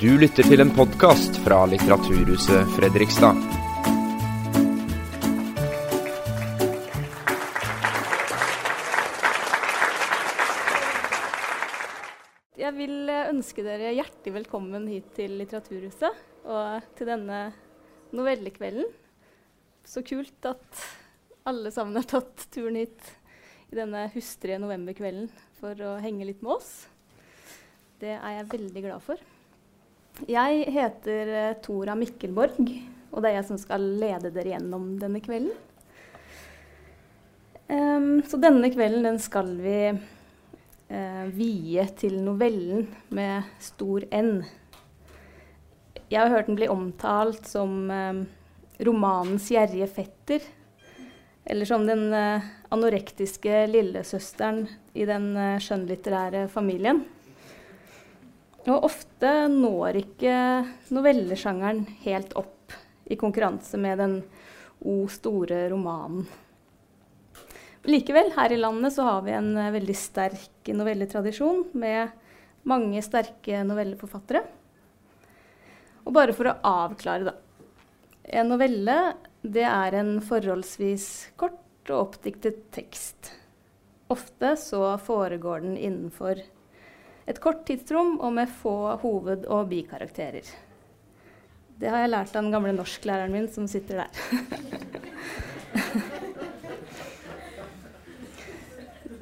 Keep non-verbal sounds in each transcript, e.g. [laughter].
Du lytter til en podkast fra Litteraturhuset Fredrikstad. Jeg vil ønske dere hjertelig velkommen hit til Litteraturhuset og til denne novellekvelden. Så kult at alle sammen har tatt turen hit i denne hustrige novemberkvelden for å henge litt med oss. Det er jeg veldig glad for. Jeg heter eh, Tora Mikkelborg, og det er jeg som skal lede dere gjennom denne kvelden. Um, så denne kvelden den skal vi uh, vie til novellen med stor N. Jeg har hørt den bli omtalt som um, romanens gjerrige fetter. Eller som den uh, anorektiske lillesøsteren i den uh, skjønnlitterære familien. Og ofte når ikke novellesjangeren helt opp i konkurranse med den O store romanen. Likevel, her i landet så har vi en eh, veldig sterk novelletradisjon med mange sterke novelleforfattere. Og bare for å avklare, da. En novelle det er en forholdsvis kort og oppdiktet tekst. Ofte så foregår den innenfor et kort tidsrom og med få hoved- og bikarakterer. Det har jeg lært av den gamle norsklæreren min som sitter der. [laughs]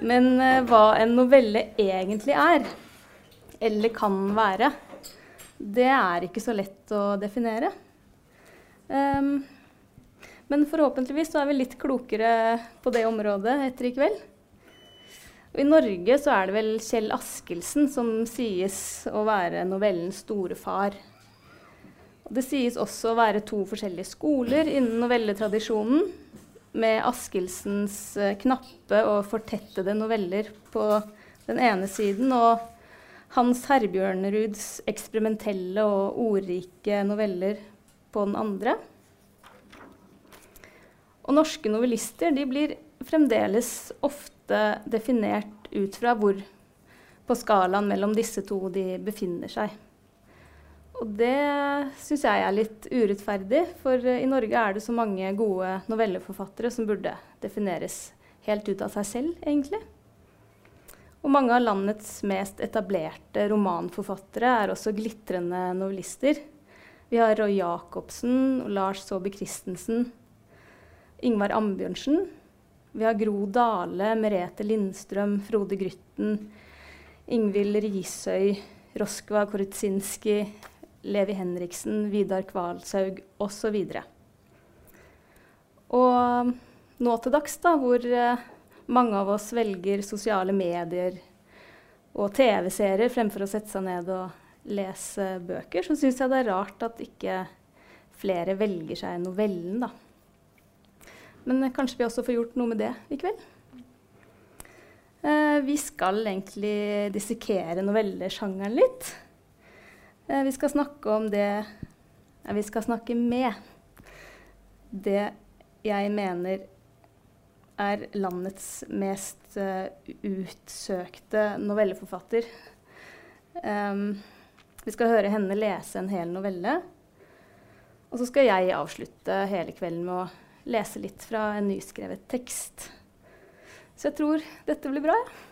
Men eh, hva en novelle egentlig er, eller kan være, det er ikke så lett å definere. Um, men forhåpentligvis så er vi litt klokere på det området etter i kveld. Og I Norge så er det vel Kjell Askelsen som sies å være novellens store far. Det sies også å være to forskjellige skoler innen novelletradisjonen, med Askelsens eh, knappe og fortettede noveller på den ene siden, og Hans Herbjørneruds eksperimentelle og ordrike noveller på den andre. Og norske novellister de blir fremdeles ofte definert ut fra hvor på skalaen mellom disse to de befinner seg. Og det syns jeg er litt urettferdig, for i Norge er det så mange gode novelleforfattere som burde defineres helt ut av seg selv, egentlig. Og mange av landets mest etablerte romanforfattere er også glitrende novellister. Vi har Roy Jacobsen, Lars Saabye Christensen, Ingvar Ambjørnsen. Vi har Gro Dale, Merete Lindstrøm, Frode Grytten, Ingvild Risøy, Roskva Korutsinski, Levi Henriksen, Vidar Kvalshaug osv. Og nå til dags, da, hvor eh, mange av oss velger sosiale medier og TV-serier fremfor å sette seg ned og lese bøker, så syns jeg det er rart at ikke flere velger seg novellen, da. Men eh, kanskje vi også får gjort noe med det i kveld? Eh, vi skal egentlig dissekere novellesjangeren litt. Eh, vi skal snakke om det Vi skal snakke med det jeg mener er landets mest uh, utsøkte novelleforfatter. Vi skal høre henne lese en hel novelle. Og så skal jeg avslutte hele kvelden med å lese litt fra en nyskrevet tekst. Så jeg tror dette blir bra. Ja.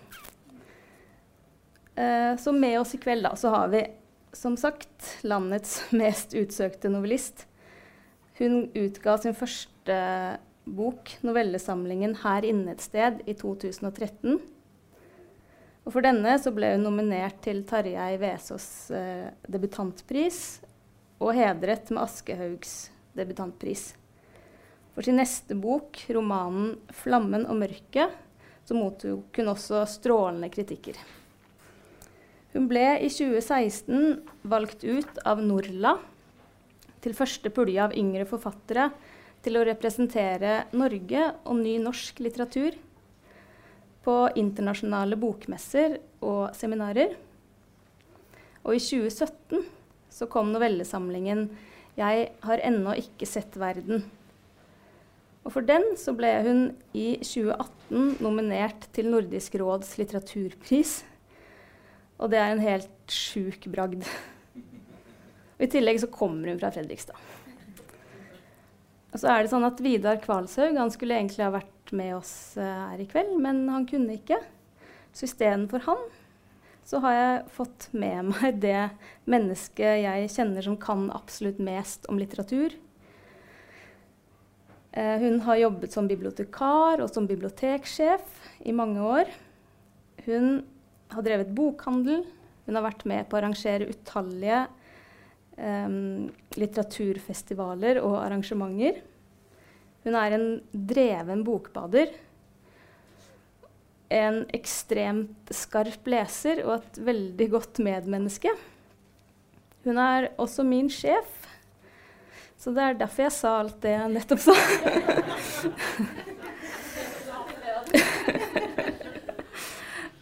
Uh, så med oss i kveld da, så har vi som sagt landets [laughs] mest utsøkte novellist. Hun utga sin første bok, novellesamlingen 'Her inne et sted', i 2013. Og for denne så ble hun nominert til Tarjei Vesaas eh, debutantpris og hedret med Aschehougs debutantpris. For sin neste bok, romanen 'Flammen og mørket', så mottok hun også strålende kritikker. Hun ble i 2016 valgt ut av Norla til første pulje av yngre forfattere til å representere Norge og ny norsk litteratur på internasjonale bokmesser og seminarer. Og i 2017 så kom novellesamlingen 'Jeg har ennå ikke sett verden'. Og for den så ble hun i 2018 nominert til Nordisk råds litteraturpris. Og det er en helt sjuk bragd. Og I tillegg så kommer hun fra Fredrikstad. Og så er det sånn at Vidar Kvalshaug han skulle egentlig ha vært med oss uh, her i kveld, men han kunne ikke. Så istedenfor han så har jeg fått med meg det mennesket jeg kjenner som kan absolutt mest om litteratur. Uh, hun har jobbet som bibliotekar og som biblioteksjef i mange år. Hun har drevet bokhandel. Hun har vært med på å arrangere utallige um, litteraturfestivaler og arrangementer. Hun er en dreven bokbader. En ekstremt skarp leser og et veldig godt medmenneske. Hun er også min sjef, så det er derfor jeg sa alt det jeg nettopp sa.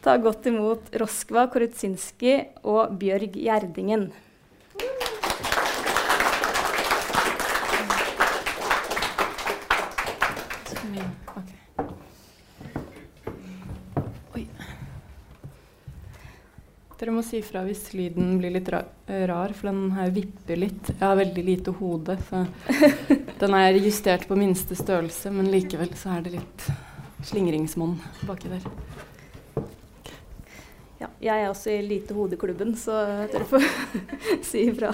Ta godt imot Roskva Korutsinski og Bjørg Gjerdingen. Dere må si fra hvis lyden blir litt rar, for den her vipper litt. Jeg har veldig lite hode, så [laughs] den er justert på minste størrelse, men likevel så er det litt slingringsmonn baki der. Ja, jeg er også i Lite hodeklubben, så dere får [laughs] si ifra.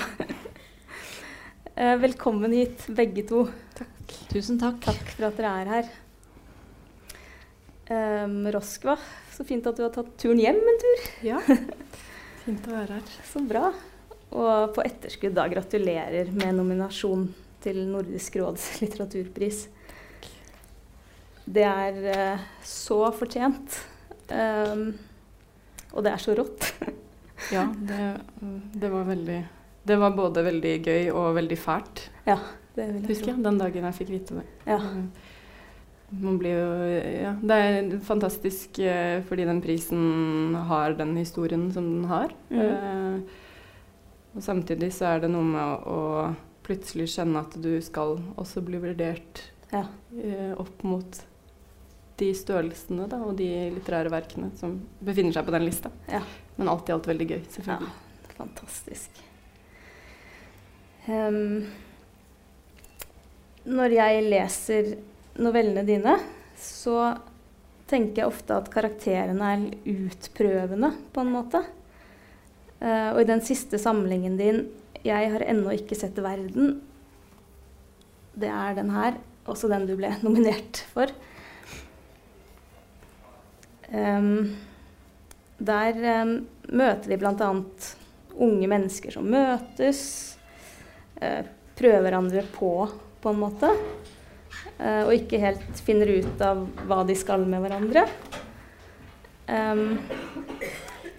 Eh, velkommen hit, begge to. Takk. Tusen takk. Takk for at dere er her. Um, Roskva, så fint at du har tatt turen hjem en tur. Ja, [laughs] fint å være her. Så bra. Og på etterskudd, da, gratulerer med nominasjon til Nordisk råds [laughs] litteraturpris. Det er uh, så fortjent. Um, og det er så rått. [laughs] ja, det, det, var veldig Det var både veldig gøy og veldig fælt. Ja, det vil jeg Husker jeg, den dagen jeg fikk vite det. Ja. Man blir jo Ja, det er fantastisk eh, fordi den prisen har den historien som den har. Mm. Eh, og samtidig så er det noe med å, å plutselig skjønne at du skal også bli vurdert ja. eh, opp mot de størrelsene da, og de litterære verkene som befinner seg på den lista. Ja. Men alt i alt veldig gøy, selvfølgelig. Ja, fantastisk. Um, når jeg leser novellene dine, så tenker jeg ofte at karakterene er utprøvende, på en måte. Uh, og i den siste samlingen din 'Jeg har ennå ikke sett verden', det er den her, også den du ble [laughs] nominert for. Um, der um, møter vi bl.a. unge mennesker som møtes, uh, prøver hverandre på, på en måte. Uh, og ikke helt finner ut av hva de skal med hverandre.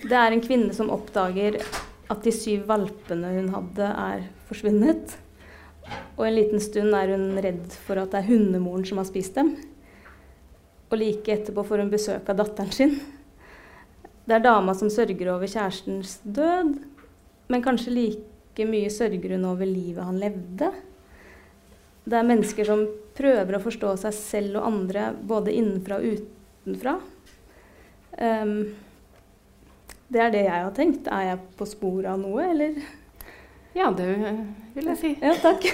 Det er en kvinne som oppdager at de syv valpene hun hadde, er forsvunnet. Og en liten stund er hun redd for at det er hundemoren som har spist dem. Og like etterpå får hun besøk av datteren sin. Det er dama som sørger over kjærestens død, men kanskje like mye sørger hun over livet han levde. Det er mennesker som prøver å forstå seg selv og andre både innenfra og utenfra. Um, det er det jeg har tenkt. Er jeg på sporet av noe, eller? Ja, det vil jeg si. Ja, takk.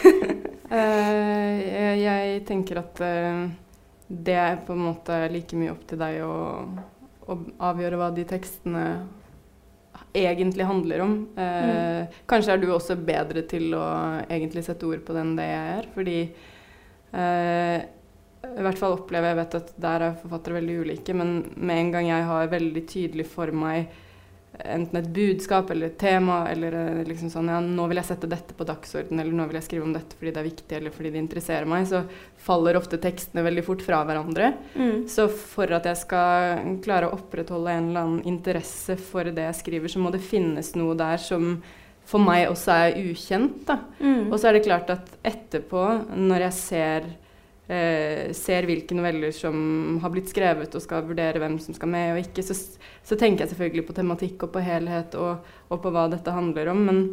uh, [laughs] jeg, tenker at uh, det er på en måte like mye opp til deg å, å avgjøre hva de tekstene egentlig handler om. Uh, mm. Kanskje er du også bedre til å egentlig sette ord på det enn det jeg er. Fordi i hvert fall opplever jeg vet at der er forfattere veldig ulike, men med en gang jeg har veldig tydelig for meg enten et budskap eller et tema, eller eh, liksom sånn ja, nå vil jeg sette dette på dagsorden, eller nå vil jeg skrive om dette fordi det er viktig, eller fordi det interesserer meg, så faller ofte tekstene veldig fort fra hverandre. Mm. Så for at jeg skal klare å opprettholde en eller annen interesse for det jeg skriver, så må det finnes noe der som for meg også er ukjent. Mm. Og så er det klart at etterpå, når jeg ser eh, ser hvilke noveller som har blitt skrevet, og skal vurdere hvem som skal med og ikke, så, så tenker jeg selvfølgelig på tematikk og på helhet og, og, på hva dette handler om. Men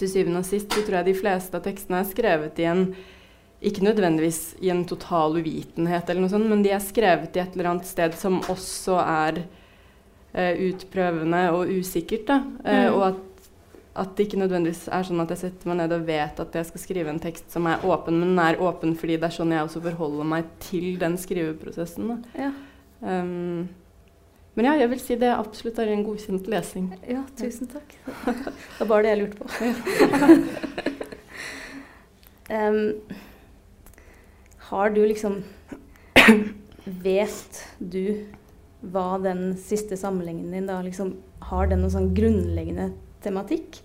til syvende og sist så tror jeg de fleste av tekstene er skrevet i en ikke nødvendigvis i en total uvitenhet, eller noe sånt, men de er skrevet i et eller annet sted som også er eh, utprøvende og usikkert. Da. Eh, mm. og at at det ikke nødvendigvis er sånn at jeg setter meg ned og vet at jeg skal skrive en tekst som er åpen, men den er åpen fordi det er sånn jeg også forholder meg til den skriveprosessen. Ja. Um, men ja, jeg vil si det absolutt er en godkjent lesing. ja, tusen takk. [laughs] Det var det jeg lurte på. um, [laughs] har du liksom Vet du hva den siste samlingen din da liksom Har den noen sånn grunnleggende tematikk?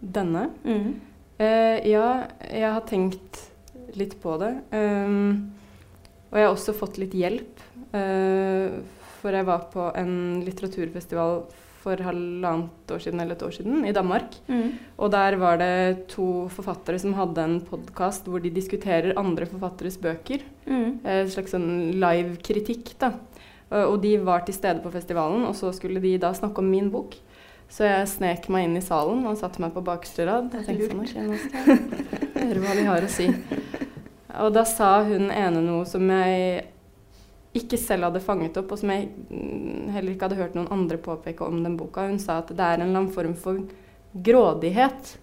Denne? Eh, ja, jeg har tenkt litt på det. Um, og jeg har også fått litt hjelp. Uh, for jeg var på en litteraturfestival for halvannet år siden eller et år siden i Danmark. Og der var det to forfattere som hadde en podkast hvor de diskuterer andre forfatteres bøker. Mm. Eh, En slags sånn live kritikk, da. Eh, Og de var til stede på festivalen, og så skulle de da snakke om min bok. Så jeg snek meg inn i salen og satte meg på bakerste rad. Jeg tenkte sånn, nå skal jeg [laughs] høre hva de har å si. Og da sa hun ene noe som jeg ikke selv hadde fanget opp, og som jeg mm, heller ikke hadde hørt noen andre påpeke om den boka. Hun sa at det er en eller annen form for grådighet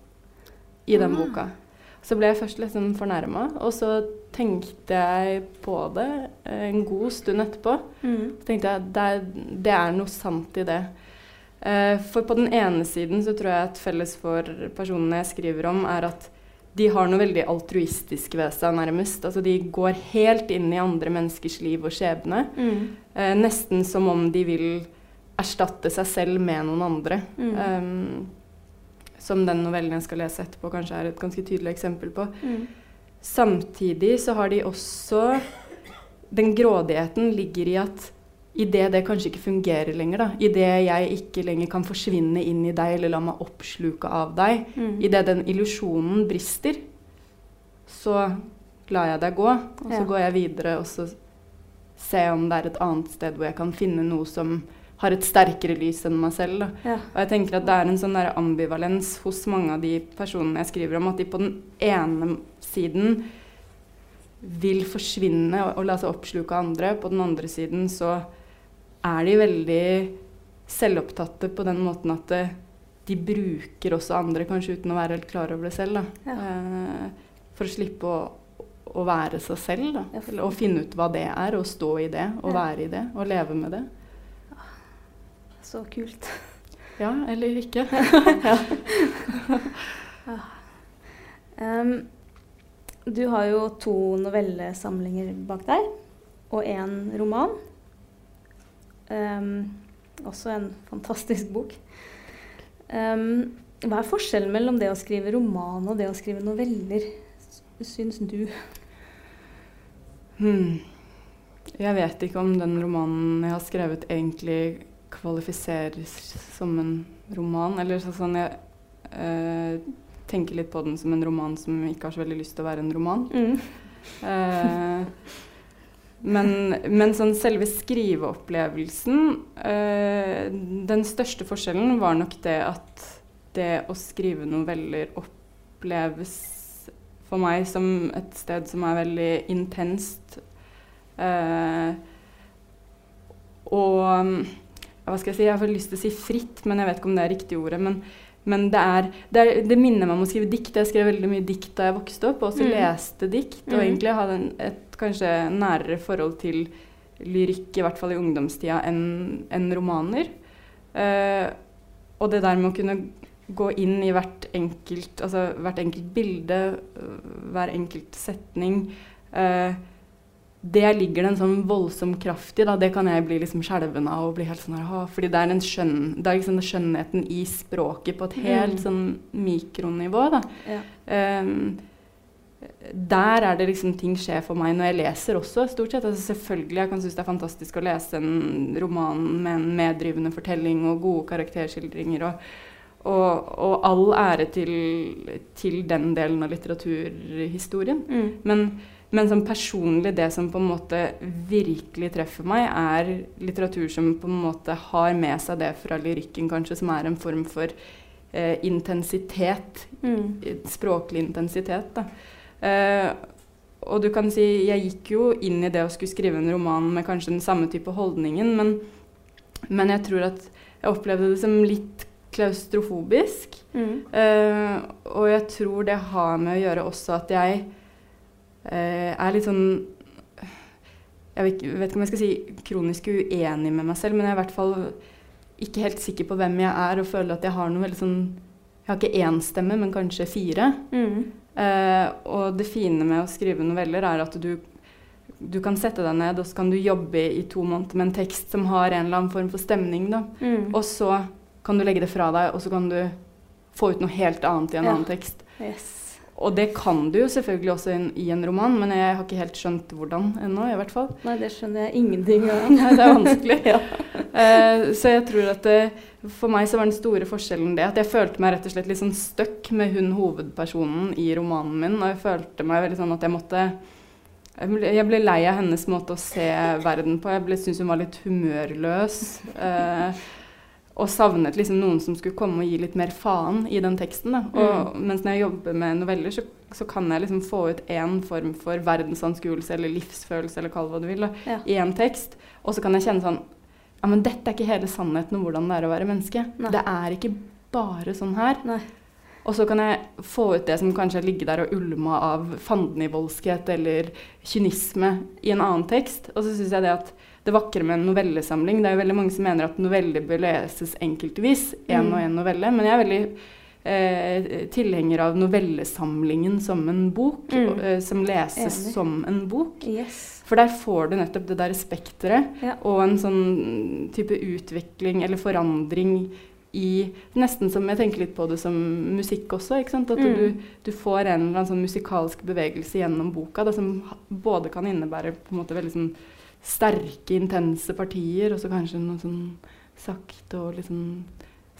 i den Ah. boka. Så ble jeg først litt sånn fornærma, og så tenkte jeg på det eh, en god stund etterpå. Mm. Så tenkte jeg det er, det er noe sant i det. Eh, for på den ene siden så tror jeg at felles for personene jeg skriver om, er at de har noe veldig altruistisk ved seg, nærmest. Altså de går helt inn i andre menneskers liv og skjebne. Mm. Eh, nesten som om de vil erstatte seg selv med noen andre. Mm. Um, som den novellen jeg skal lese etterpå, kanskje er et ganske tydelig eksempel på. Mm. Samtidig så har de også Den grådigheten ligger i at idet det kanskje ikke fungerer lenger, da, idet jeg ikke lenger kan forsvinne inn i deg eller la meg oppsluke av deg, Mm. idet den illusjonen brister, så lar jeg deg gå, og så Ja. går jeg videre og så ser jeg om det er et annet sted hvor jeg kan finne noe som har et sterkere lys enn meg selv. Ja. Og jeg tenker at det er en sånn der ambivalens hos mange av de personene jeg skriver om, at de på den ene siden vil forsvinne og, og la seg oppsluke av andre. På den andre siden så er de veldig selvopptatte på den måten at det, de bruker også andre, kanskje uten å være helt klar over det selv. Da. Ja. Eh, for å slippe å, å være seg selv. Da. Ja, for- Eller å finne ut hva det er, og stå i det, og Ja. være i det, og leve med det. Så kult. Ja, eller ikke. [laughs] um, du har jo to novellesamlinger bak deg, og én roman. Em, også en fantastisk bok. Um, hva er forskjellen mellom det å skrive roman og det å skrive noveller, syns du? Hmm. Jeg vet ikke om den romanen jeg har skrevet, egentlig kvalifiseres som en roman. Eller sånn jeg eh, tenker litt på den som en roman som ikke har så veldig lyst til å være en roman. Mm. Eh, men, men sånn selve skriveopplevelsen øh, Den største forskjellen var nok det at det å skrive noveller oppleves for meg som et sted som er veldig intenst. Øh, og ja, hva skal jeg si, jeg har lyst til å si fritt, men jeg vet ikke om det er riktig ordet. Men, men det, er, det, er, det minner meg om å skrive dikt. Jeg skrev veldig mye dikt da jeg vokste opp, og også Mm. leste dikt. Og Mm. egentlig hadde en, et kanskje nærere forhold til lyrikk, i hvert fall i ungdomstida, enn en romaner. Eh, og det der med å kunne gå inn i hvert enkelt, altså hvert enkelt bilde, hver enkelt setning eh, det ligger det en sånn voldsom kraft i. Da. Det kan jeg bli liksom skjelven av. og bli helt sånn, Fordi det er den skjønn, det er liksom skjønnheten i språket på et helt Mm. sånn mikronivå. Da. Ja. Ehm, der er det liksom ting skjer for meg når jeg leser også, stort sett. Altså selvfølgelig, Jeg kan synes det er fantastisk å lese en roman med en meddrivende fortelling og gode karakterskildringer. Og, og, og all ære til, til den delen av litteraturhistorien. Mm. Men, men som personlig, det som på en måte virkelig treffer meg, er litteratur som på en måte har med seg det fra lyrikken, kanskje, som er en form for eh, intensitet. Mm. Språklig intensitet, da. Eh, og du kan si Jeg gikk jo inn i det å skulle skrive en roman med kanskje den samme type holdningen, men, men jeg tror at jeg opplevde det som litt klaustrofobisk. Mm. Eh, og jeg tror det har med å gjøre også at jeg eh, er litt sånn Jeg vet ikke, vet ikke om jeg skal si kronisk uenig med meg selv, men jeg er i hvert fall ikke helt sikker på hvem jeg er, og føler at jeg har noe veldig sånn Jeg har ikke én stemme, men kanskje fire. Mm. Eh, og det fine med å skrive noveller er at du, du kan sette deg ned og så kan du jobbe i to måneder med en tekst som har en eller annen form for stemning. Da. Mm. Og så kan du legge det fra deg, og så kan du få ut noe helt annet i en Ja. annen tekst. Yes. Og det kan du jo selvfølgelig også i en, i en roman, men jeg har ikke helt skjønt hvordan ennå, i hvert fall. Nei, det skjønner jeg ingenting av. [laughs] Nei, det er vanskelig. [laughs] ja. uh, så jeg tror at det, for meg så var den store forskjellen det at jeg følte meg rett og slett litt sånn stuck med hun hovedpersonen i romanen min, og jeg følte meg veldig sånn at jeg måtte jeg ble, lei av hennes måte å se verden på. Jeg syntes hun var litt humørløs. Eh, og savnet liksom noen som skulle komme og gi litt mer faen i den teksten. Da. Og mens når jeg jobber med noveller, så, så kan jeg liksom få ut én form for verdensanskuelse eller livsfølelse eller kall det hva du vil, da, Ja. i en tekst. Og så kan jeg kjenne sånn Ja, men dette er ikke hele sannheten om hvordan det er å være menneske. Nei. Det er ikke bare sånn her. Nei. Og så kan jeg få ut det som kanskje har ligget der og ulma av fandenivoldskhet eller kynisme i en annen tekst. Og så syns jeg det at det vakre med en novellesamling Det er jo veldig mange som mener at noveller bør leses enkeltvis, én Mm. og én novelle. Men jeg er veldig eh, tilhenger av novellesamlingen som en bok, Mm. og, eh, som leses Enig. som en bok. Yes. For der får du nettopp det der spekteret Ja. og en sånn type utvikling eller forandring i Nesten som jeg tenker litt på det som musikk også. ikke sant? At Mm. du, du får en eller annen sånn musikalsk bevegelse gjennom boka da, som både kan innebære på en måte veldig sånn sterke, intense partier, og så kanskje noe sånn sakte og litt sånn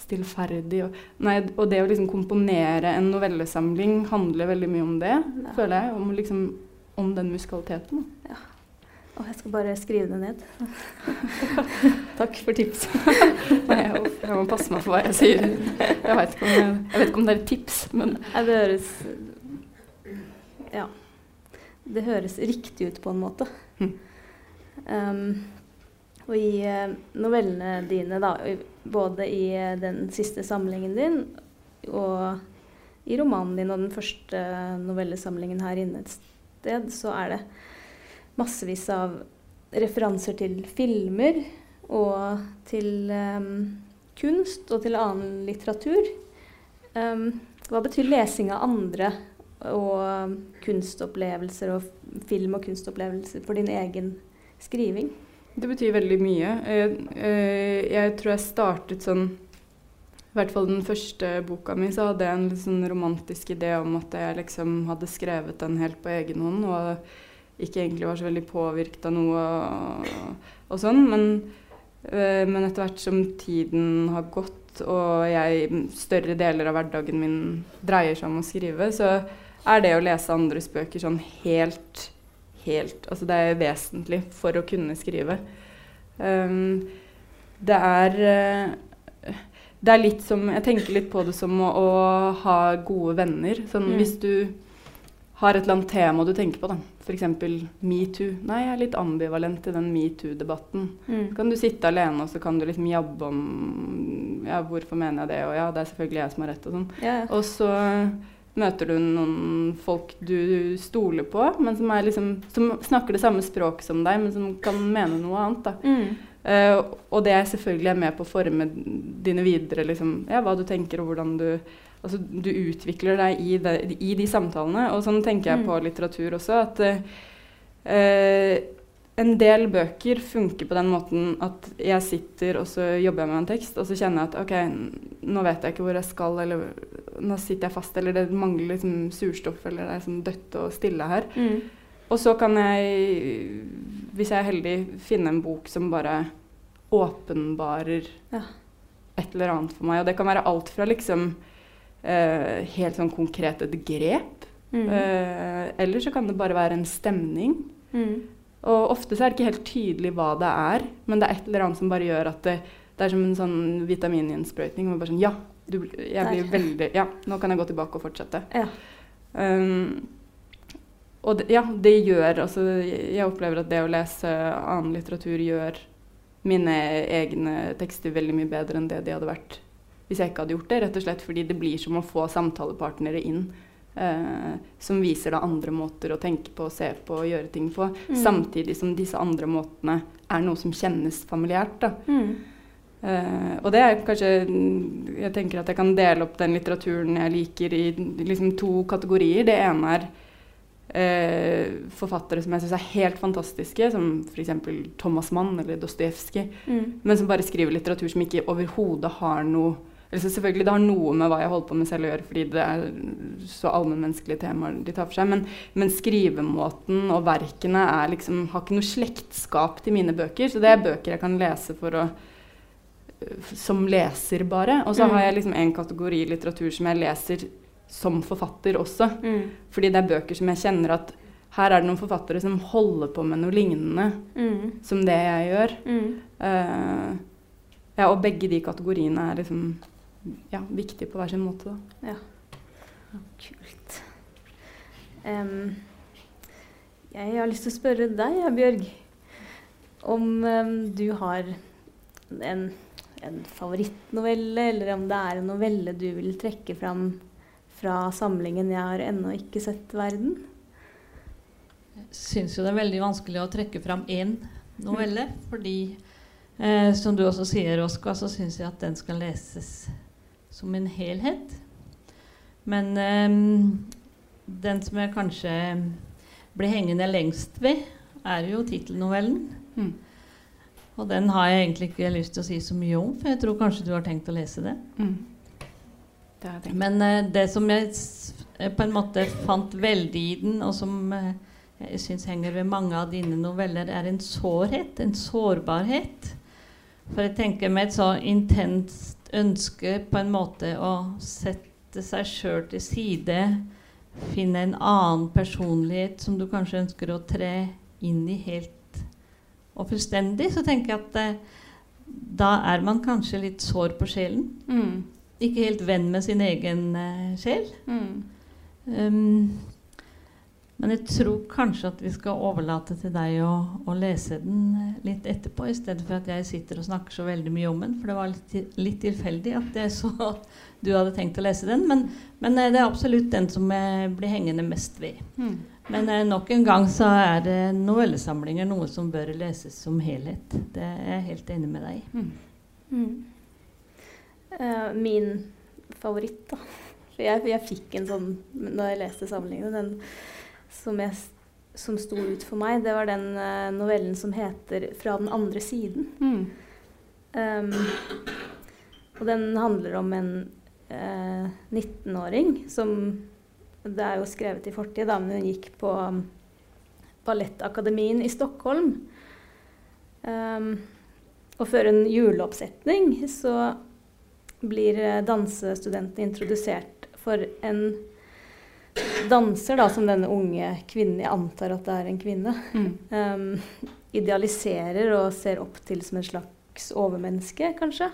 stillferdig. Og, nei, og det å liksom komponere en novellesamling handler veldig mye om det, Ja. føler jeg. Om, liksom, om den musikaliteten. Ja. Og jeg skal bare skrive det ned. [laughs] Takk for tips. [laughs] Nei, jeg, jeg må passe meg for hva jeg sier. Jeg vet ikke om, jeg, jeg vet ikke om det er tips, men Nei, det høres Ja. Det høres riktig ut på en måte. Mm. Um, og i eh, novellene dine, da, både i eh, den siste samlingen din og i romanen din og den første novellesamlingen her inne et sted, så er det massevis av referanser til filmer og til um, kunst og til annen litteratur. Um, hva betyr lesing av andre og kunstopplevelser og film- og kunstopplevelser for din egen skriving? det betyr veldig mye. Jeg, eh, jeg tror jeg startet sånn I hvert fall den første boka mi, så hadde jeg en sånn romantisk idé om at jeg liksom hadde skrevet den helt på egen hånd, og ikke egentlig var så veldig påvirket av noe og, og sånn. Men, eh, men etter hvert som tiden har gått, og jeg større deler av hverdagen min dreier seg om å skrive, så er det å lese andres bøker sånn helt helt Altså det er vesentlig for å kunne skrive. Um, det er eh, Det er litt som Jeg tenker litt på det som å, å ha gode venner. Sånn Mm. hvis du har et eller annet tema du tenker på, da. F.eks. metoo. Nei, jeg er litt ambivalent i den metoo-debatten. Så kan du sitte alene og så kan du liksom jabbe om Ja, hvorfor mener jeg det? Og ja, det er selvfølgelig jeg som har rett og sånn. Ja. Og så møter du noen folk du stoler på, men som, liksom, som snakker det samme språket som deg, men som kan mene noe annet. Mm. Uh, og det er selvfølgelig er med på å forme dine videre, liksom, ja, hva du tenker og hvordan du Altså, du utvikler deg i, de, i de samtalene. Og sånn tenker jeg Mm. på litteratur også. At eh, en del bøker funker på den måten at jeg sitter og så jobber jeg med en tekst, og så kjenner jeg at ok, nå vet jeg ikke hvor jeg skal, eller nå sitter jeg fast, eller det mangler liksom surstoff, eller det er sånn dødt og stille her. Mm. Og så kan jeg, hvis jeg er heldig, finne en bok som bare åpenbarer Ja. et eller annet for meg. Og det kan være alt fra liksom eh, helt sånn konkret et grep, Mm. eh, eller så kan det bare være en stemning. Mm. Og ofte så er det ikke helt tydelig hva det er, men det er et eller annet som bare gjør at det, det er som en sånn vitamininnsprøytning. bare sånn, ja, du, jeg blir veldig, ja, nå kan jeg gå tilbake og fortsette. Ja. Um, og det, ja, det gjør altså, jeg opplever at det å lese annen litteratur gjør mine egne tekster veldig mye bedre enn det de hadde vært hvis jeg ikke hadde gjort det. Rett og slett fordi det blir som å få samtalepartnere inn. Eh, som viser deg andre måter å tenke på, se på og gjøre ting på. Mm. Samtidig som disse andre måtene er noe som kjennes familiært. da. Mm. Eh, og det er kanskje Jeg tenker at jeg kan dele opp den litteraturen jeg liker i liksom to kategorier. Det ene er eh, forfattere som jeg syns er helt fantastiske, som f.eks. Thomas Mann eller Dostojevskij, Mm. men som bare skriver litteratur som ikke overhodet har noe eller så selvfølgelig Det har noe med hva jeg holder på med selv å gjøre, fordi det er så allmennmenneskelige temaer de tar for seg. Men, men skrivemåten og verkene er liksom, har ikke noe slektskap til mine bøker. Så det er bøker jeg kan lese for å som leser, bare. Og så Mm. har jeg liksom en kategori litteratur som jeg leser som forfatter også. Mm. Fordi det er bøker som jeg kjenner at her er det noen forfattere som holder på med noe lignende Mm. som det jeg gjør. Eh, ja, og begge de kategoriene er liksom ja, viktig på hver sin måte. Da. Kult. Um, jeg har lyst til å spørre deg, Bjørg, om um, du har en, en favorittnovelle, eller om det er en novelle du vil trekke fram fra samlingen 'Jeg har ennå ikke sett verden'? Jeg syns jo det er veldig vanskelig å trekke fram én novelle. Fordi, eh, som du også sier, Oskar, så syns jeg at den skal leses som en helhet. Men eh, den som jeg kanskje blir hengende lengst ved, er jo tittelnovellen. Mm. Og den har jeg egentlig ikke lyst til å si så mye om, for jeg tror kanskje du har tenkt å lese det. Mm. Det. Men eh, det som jeg eh, på en måte fant veldig i den, og som eh, jeg syns henger ved mange av dine noveller, er en sårhet, en sårbarhet. For jeg tenker med et så intenst ønske på en måte å sette seg sjøl til side, finne en annen personlighet som du kanskje ønsker å tre inn i helt og fullstendig, så tenker jeg at eh, da er man kanskje litt sår på sjelen Mm. ikke helt venn med sin egen eh, sjel. Mm. Um, men jeg tror kanskje at vi skal overlate til deg å, å lese den litt etterpå, i stedet for at jeg sitter og snakker så veldig mye om den. For det var litt, litt tilfeldig at jeg så at du hadde tenkt å lese den. Men, men eh, det er absolutt den som jeg blir hengende mest ved. Mm. Men eh, nok en gang så er eh, novellesamlinger noe som bør leses som helhet. Det er jeg helt enig med deg i. Mm. Mm. Uh, min favoritt, da. For jeg, jeg fikk en sånn da jeg leste samlingen, den som, jeg, som sto ut for meg, det var den uh, novellen som heter 'Fra den andre siden'. Mm. Um, og den handler om en uh, 19-åring som Det er jo skrevet i fortid, da, men hun gikk på um, Ballettakademien i Stockholm. Um, og før en juleoppsetning så blir eh, dansestudentene introdusert for en danser da, som denne unge kvinnen, jeg antar at det er en kvinne, Mm. um, idealiserer og ser opp til som en slags overmenneske, kanskje.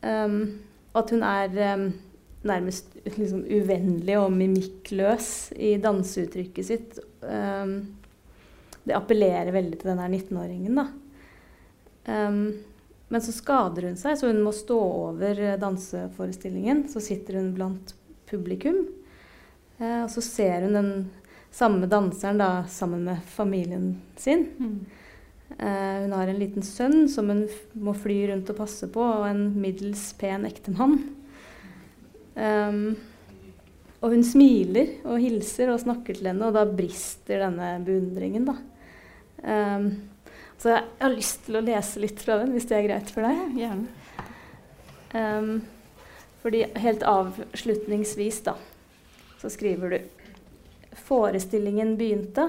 Um, at hun er um, nærmest liksom, uvennlig og mimikkløs i danseuttrykket sitt. Det appellerer veldig til denne 19-åringen, da. Men så skader hun seg, så hun må stå over eh, danseforestillingen. Så sitter hun blant publikum, og så ser hun den samme danseren da, sammen med familien sin. Mm. Eh, hun har en liten sønn som hun må fly rundt og passe på, og en middels pen ektemann. Um, og hun smiler og hilser og snakker til henne, og da brister denne beundringen. Da. Um, så jeg har lyst til å lese litt fra den, hvis det er greit for deg. Gjerne. Um, fordi helt avslutningsvis, da, så skriver du Forestillingen begynte.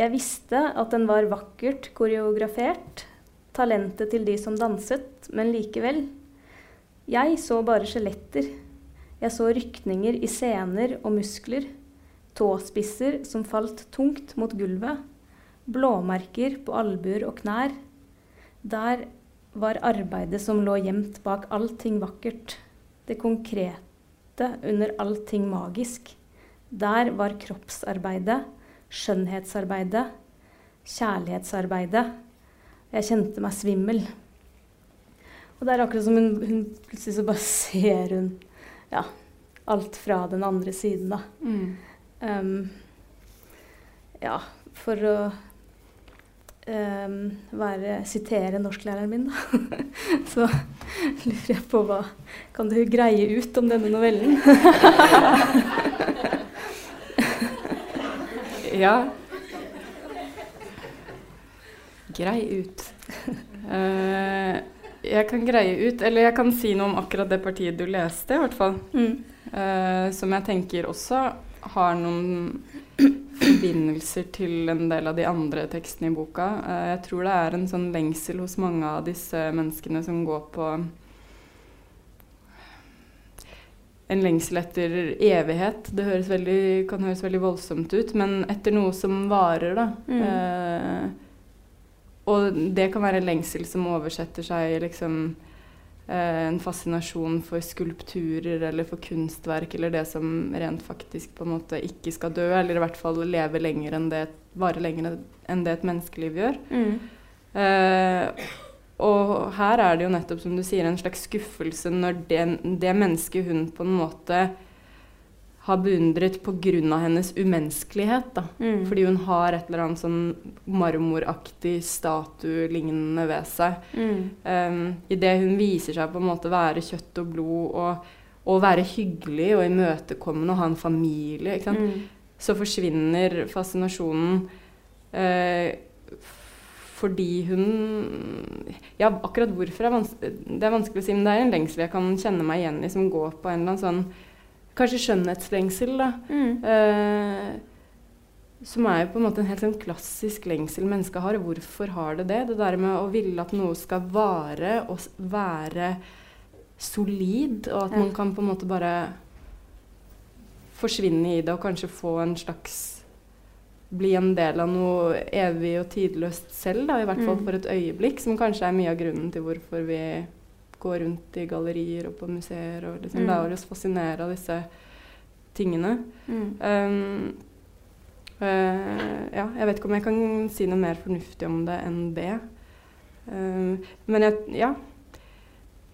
Jeg visste at den var vakkert koreografert, talentet til de som danset, men likevel. Jeg så bare skjeletter. Jeg så rykninger i sener og muskler, tåspisser som falt tungt mot gulvet, blåmerker på albuer og knær. Der var arbeidet som lå gjemt bak allting vakkert, det konkrete under allting magisk. Der var kroppsarbeidet, skjønnhetsarbeidet, kjærlighetsarbeidet. Jeg kjente meg svimmel. Og det er akkurat som hun, hun plutselig så bare [laughs] ser hun ja, alt fra den andre siden, da. Mm. Um, ja, for å um, være, sitere norsklæreren min, da, [laughs] så lurer jeg på hva Kan du greie ut om denne novellen? [laughs] Ja. Grei ut. Uh, jeg kan greie ut, eller jeg kan si noe om akkurat det partiet du leste, i hvert fall. Mm. Uh, som jeg tenker også har noen forbindelser til en del av de andre tekstene i boka. Eh, jeg tror det er en sånn lengsel hos mange av disse menneskene som går på en lengsel etter evighet. Det høres veldig, kan høres veldig voldsomt ut, men etter noe som varer, da. Mm. Eh, og det kan være en lengsel som oversetter seg liksom en fascinasjon for skulpturer eller for kunstverk eller det som rent faktisk på en måte ikke skal dø, eller i hvert fall leve lenger enn det, vare lenger enn det et menneskeliv gjør. Mm. Eh, og her er det jo nettopp, som du sier, en slags skuffelse når det, det mennesket hun på en måte har beundret pga. hennes umenneskelighet. Da. Mm. Fordi hun har et eller annet sånn marmoraktig statue-lignende ved seg. Mm. Um, Idet hun viser seg på en måte være kjøtt og blod og, og være hyggelig og imøtekommende og ha en familie, ikke? Mm. så forsvinner fascinasjonen Uh, fordi hun Ja, akkurat hvorfor er det er vanskelig å si, men det er en lengsel jeg kan kjenne meg igjen i, som går på en eller annen sånn Kanskje skjønnhetslengsel, da. Mm. Eh, som er jo på en måte en helt sånn klassisk lengsel mennesket har. Hvorfor har det det? Det der med å ville at noe skal vare og være solid, og at Ja. man kan på en måte bare forsvinne i det og kanskje få en slags Bli en del av noe evig og tidløst selv, da, i hvert fall Mm. for et øyeblikk, som kanskje er mye av grunnen til hvorfor vi går rundt i gallerier og på museer og liksom Mm. lar oss fascinere av disse tingene. Mm. Um, uh, ja, jeg vet ikke om jeg kan si noe mer fornuftig om det enn det. Um, men jeg, ja.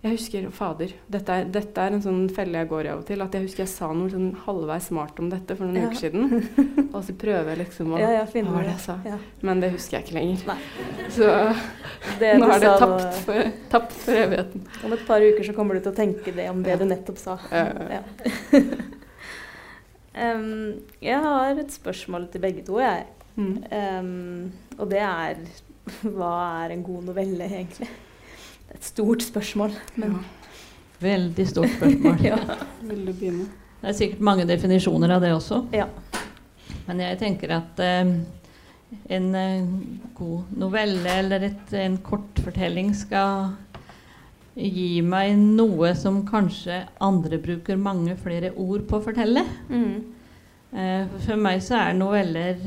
Jeg husker Fader. Dette er, dette er en sånn felle jeg går i av og til. At jeg husker jeg sa noe sånn halvveis smart om dette for noen Ja. uker siden. [laughs] Og så prøver jeg liksom å Ja, ja, Hva var det jeg sa? Ja. Men det husker jeg ikke lenger. Nei. Så Det nå er det tapt for, tapt for evigheten. Om et par uker så kommer du til å tenke det om det du nettopp sa. [laughs] Em, jeg har et spørsmål til begge to, jeg. Mm. Um, og det er [laughs] hva er en god novelle, egentlig? Det er et stort spørsmål. Men Veldig stort spørsmål. [laughs] ja. Vil du begynne? Det er sikkert mange definisjoner av det også. Ja. Men jeg tenker at eh, en eh, god novelle eller et, en kortfortelling skal gi meg noe som kanskje andre bruker mange flere ord på å fortelle. Mm. Eh, for meg så er noveller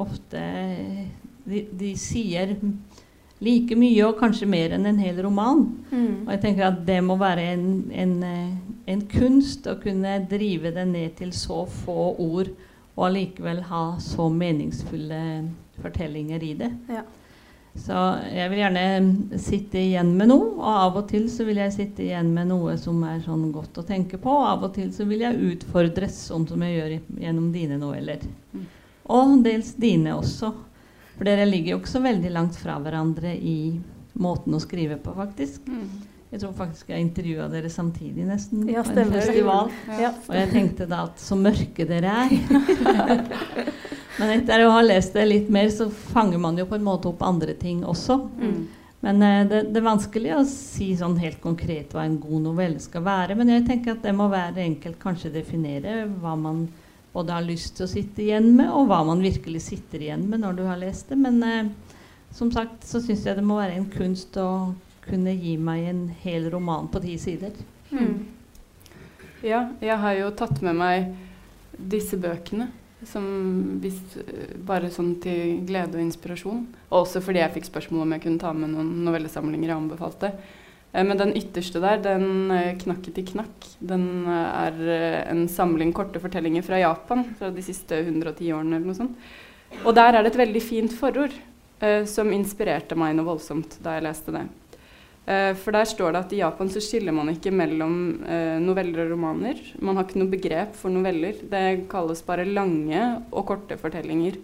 ofte de, de sier like mye og kanskje mer enn en hel roman. Mm. Og jeg tenker at det må være en, en, eh, en kunst å kunne drive det ned til så få ord og allikevel ha så meningsfulle fortellinger i det. Ja. Så jeg vil gjerne sitte igjen med noe, og av og til så vil jeg sitte igjen med noe som er sånn godt å tenke på, og av og til så vil jeg utfordres, sånn som jeg gjør gjennom dine noveller. Mm. Og dels dine også. For dere ligger jo ikke så veldig langt fra hverandre i måten å skrive på, faktisk. Mm. Jeg tror faktisk jeg intervjua dere samtidig, nesten, Ja, på en festival. Ja. Og jeg tenkte da at så mørke dere er. [laughs] Men etter å ha lest det litt mer, så fanger man jo på en måte opp andre ting også. Mm. Men eh, det, det er vanskelig å si sånn helt konkret hva en god novelle skal være. Men jeg tenker at det må være enkelt kanskje definere hva man både har lyst til å sitte igjen med, og hva man virkelig sitter igjen med når du har lest det. Men eh, som sagt så syns jeg det må være en kunst å kunne gi meg en hel roman på ti sider. Mm. Ja, jeg har jo tatt med meg disse bøkene. Som hvis, bare sånn til glede og inspirasjon. Og også fordi jeg fikk spørsmål om jeg kunne ta med noen novellesamlinger jeg anbefalte. Eh, Men den ytterste der, den eh, 'Knakket i knakk', den eh, er en samling korte fortellinger fra Japan fra de siste 110 årene eller noe sånt. Og der er det et veldig fint forord som inspirerte meg noe voldsomt da jeg leste det. For der står det at i Japan så skiller man ikke mellom noveller og romaner. Man har ikke noe begrep for noveller. Det kalles bare lange og korte fortellinger.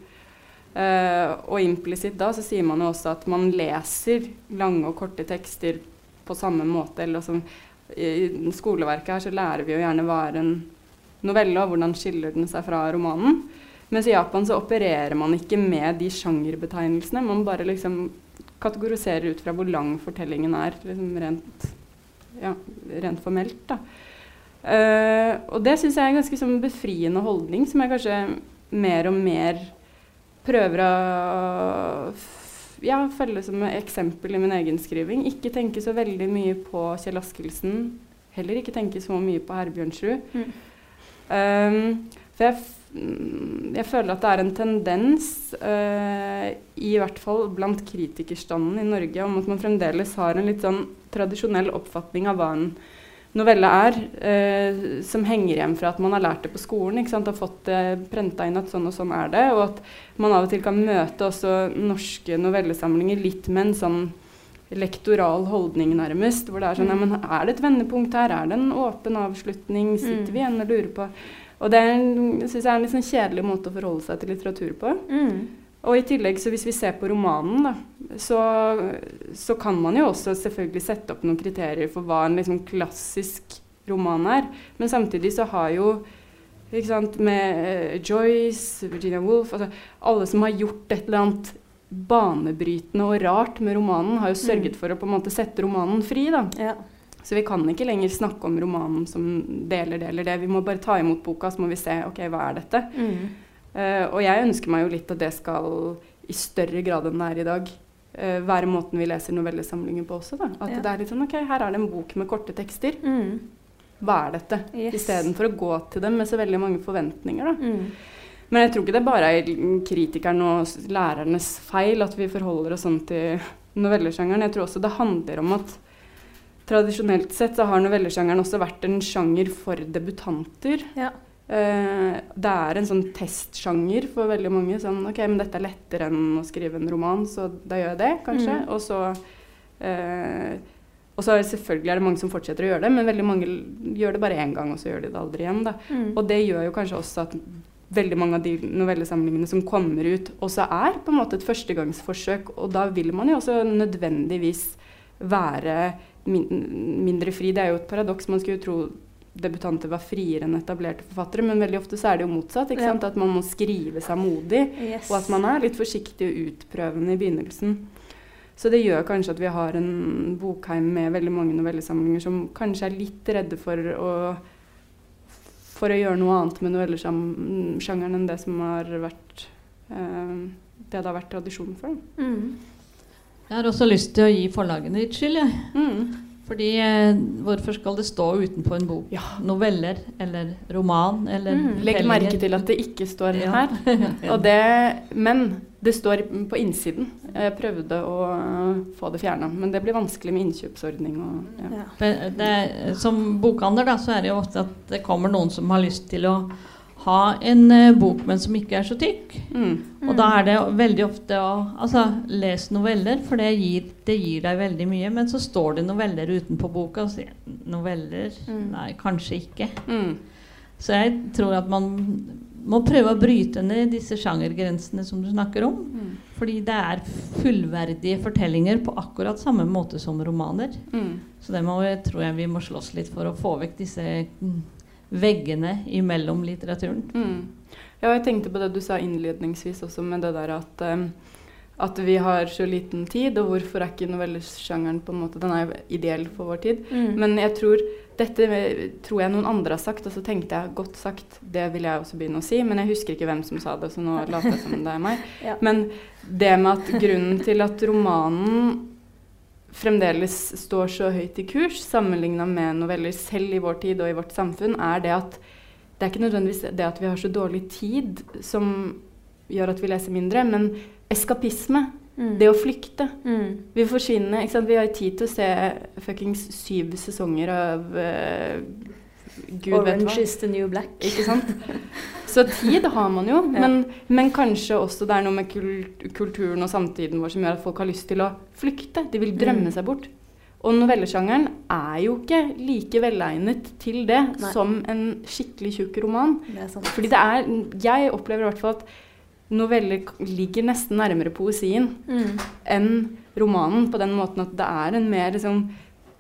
Og implisitt da så sier man jo også at man leser lange og korte tekster på samme måte. Eller altså, I skoleverket her så lærer vi jo gjerne hva er en novelle, og hvordan skiller den seg fra romanen. Mens i Japan så opererer man ikke med de sjangerbetegnelsene. Man bare liksom kategoriserer ut fra hvor lang fortellingen er, liksom rent, ja, rent formelt. da. Uh, og det syns jeg er en ganske sånn befriende holdning, som jeg kanskje mer og mer prøver å ja, følge som eksempel i min egen skriving. Ikke tenke så veldig mye på Kjell Askelsen. Heller ikke tenke så mye på Herbjørnsrud. Mm. Um, for jeg Mm, jeg føler at det er en tendens, uh, i hvert fall blant kritikerstanden i Norge, om at man fremdeles har en litt sånn tradisjonell oppfatning av hva en novelle er, eh, som henger igjen fra at man har lært det på skolen. ikke sant, Har fått det prenta inn at sånn og sånn er det. Og at man av og til kan møte også norske novellesamlinger litt med en sånn lektoral holdning, nærmest. Hvor det er sånn ja, men Er det et vendepunkt her? Er det en åpen avslutning? Sitter vi igjen og lurer på og det syns jeg er en litt sånn kjedelig måte å forholde seg til litteratur på. Mm. Og i tillegg, så hvis vi ser på romanen, da, så, så, kan man jo også selvfølgelig sette opp noen kriterier for hva en liksom klassisk roman er. Men samtidig så har jo ikke sant, med uh, Joyce, Virginia Woolf altså Alle som har gjort et eller annet banebrytende og rart med romanen, har jo sørget mm. for å på en måte sette romanen fri. da. Ja. Så vi kan ikke lenger snakke om romanen som deler det eller det. Vi må bare ta imot boka, så må vi se ok, hva er dette. Mm. Uh, og jeg ønsker meg jo litt at det skal i større grad enn det er i dag. Uh, være måten vi leser novellesamlinger på også. Da. At ja. det er litt sånn ok, her er det en bok med korte tekster. Mm. Hva er dette? Yes. Istedenfor å gå til dem med så veldig mange forventninger. da. Mm. Men jeg tror ikke det bare er kritikeren og lærernes feil at vi forholder oss sånn til novellesjangeren. Jeg tror også det handler om at tradisjonelt sett så har novellesjangeren også vært en sjanger for debutanter. Ja. Uh, det er en sånn testsjanger for veldig mange. Sånn OK, men dette er lettere enn å skrive en roman, så da gjør jeg det, kanskje. Mm. Og så uh, og så selvfølgelig er det mange som fortsetter å gjøre det, men veldig mange gjør det bare én gang, og så gjør de det aldri igjen. Mm. Og det gjør jo kanskje også at veldig mange av de novellesamlingene som kommer ut, også er på en måte et førstegangsforsøk. Og da vil man jo også nødvendigvis være mindre fri. Det er jo et paradoks. Man skulle jo tro debutanter var friere enn etablerte forfattere, men veldig ofte så er det jo motsatt. ikke ja. sant? At man må skrive seg modig, yes. og at man er litt forsiktig og utprøvende i begynnelsen. Så det gjør kanskje at vi har en bokheim med veldig mange novellesamlinger som kanskje er litt redde for å, for å gjøre noe annet med novellesjangeren enn det som har vært eh, det det har vært tradisjon for. Mm. Jeg har også lyst til å gi forlagene litt skyld. Jeg. Mm. Fordi eh, hvorfor skal det stå utenpå en bok? Ja. Noveller eller roman eller mm. Legg merke til at det ikke står ja. her. [laughs] det, men det står på innsiden. Jeg prøvde å få det fjerna, men det blir vanskelig med innkjøpsordning. Og, ja. det, som bokhandler da, så er det jo ofte at det kommer noen som har lyst til å ha en uh, bok, men som ikke er så tykk. Mm. Og da er det veldig ofte å altså, lese noveller, for det gir, det gir, deg veldig mye. Men så står det noveller utenpå boka, og sier noveller mm. Nei, kanskje ikke. Mm. Så jeg tror at man må prøve å bryte ned disse sjangergrensene som du snakker om. Mm. Fordi det er fullverdige fortellinger på akkurat samme måte som romaner. Mm. Så det må, tror jeg vi må slåss litt for å få vekk disse mm, veggene imellom litteraturen. Mm. Ja, jeg tenkte på det du sa innledningsvis også, med det der at, um, at vi har så liten tid, og hvorfor er ikke novellesjangeren på en måte Den er jo ideell for vår tid. Mm. Men jeg tror dette tror jeg noen andre har sagt, og så tenkte jeg godt sagt, det vil jeg også begynne å si, men jeg husker ikke hvem som sa det, så nå later jeg som det er meg. [laughs] ja. Men det med at grunnen til at romanen fremdeles står så høyt i kurs sammenligna med noveller selv i vår tid og i vårt samfunn, er det at det er ikke nødvendigvis det at vi har så dårlig tid som gjør at vi leser mindre, men eskapisme. Mm. Det å flykte. Mm. Vi forsvinner. Vi har tid til å se fuckings syv sesonger av uh, Gud Orange is the new black. [laughs] Ikke sant? [laughs] Så tid har man jo, ja. men, men, kanskje også det er noe med kulturen og samtiden vår som gjør at folk har lyst til å flykte. De vil drømme mm. seg bort. Og novellesjangeren er jo ikke like velegnet til det Nei. som en skikkelig tjukk roman. Det. Fordi det er Jeg opplever i hvert fall at noveller ligger nesten nærmere poesien Mm. enn romanen, på den måten at det er en mer liksom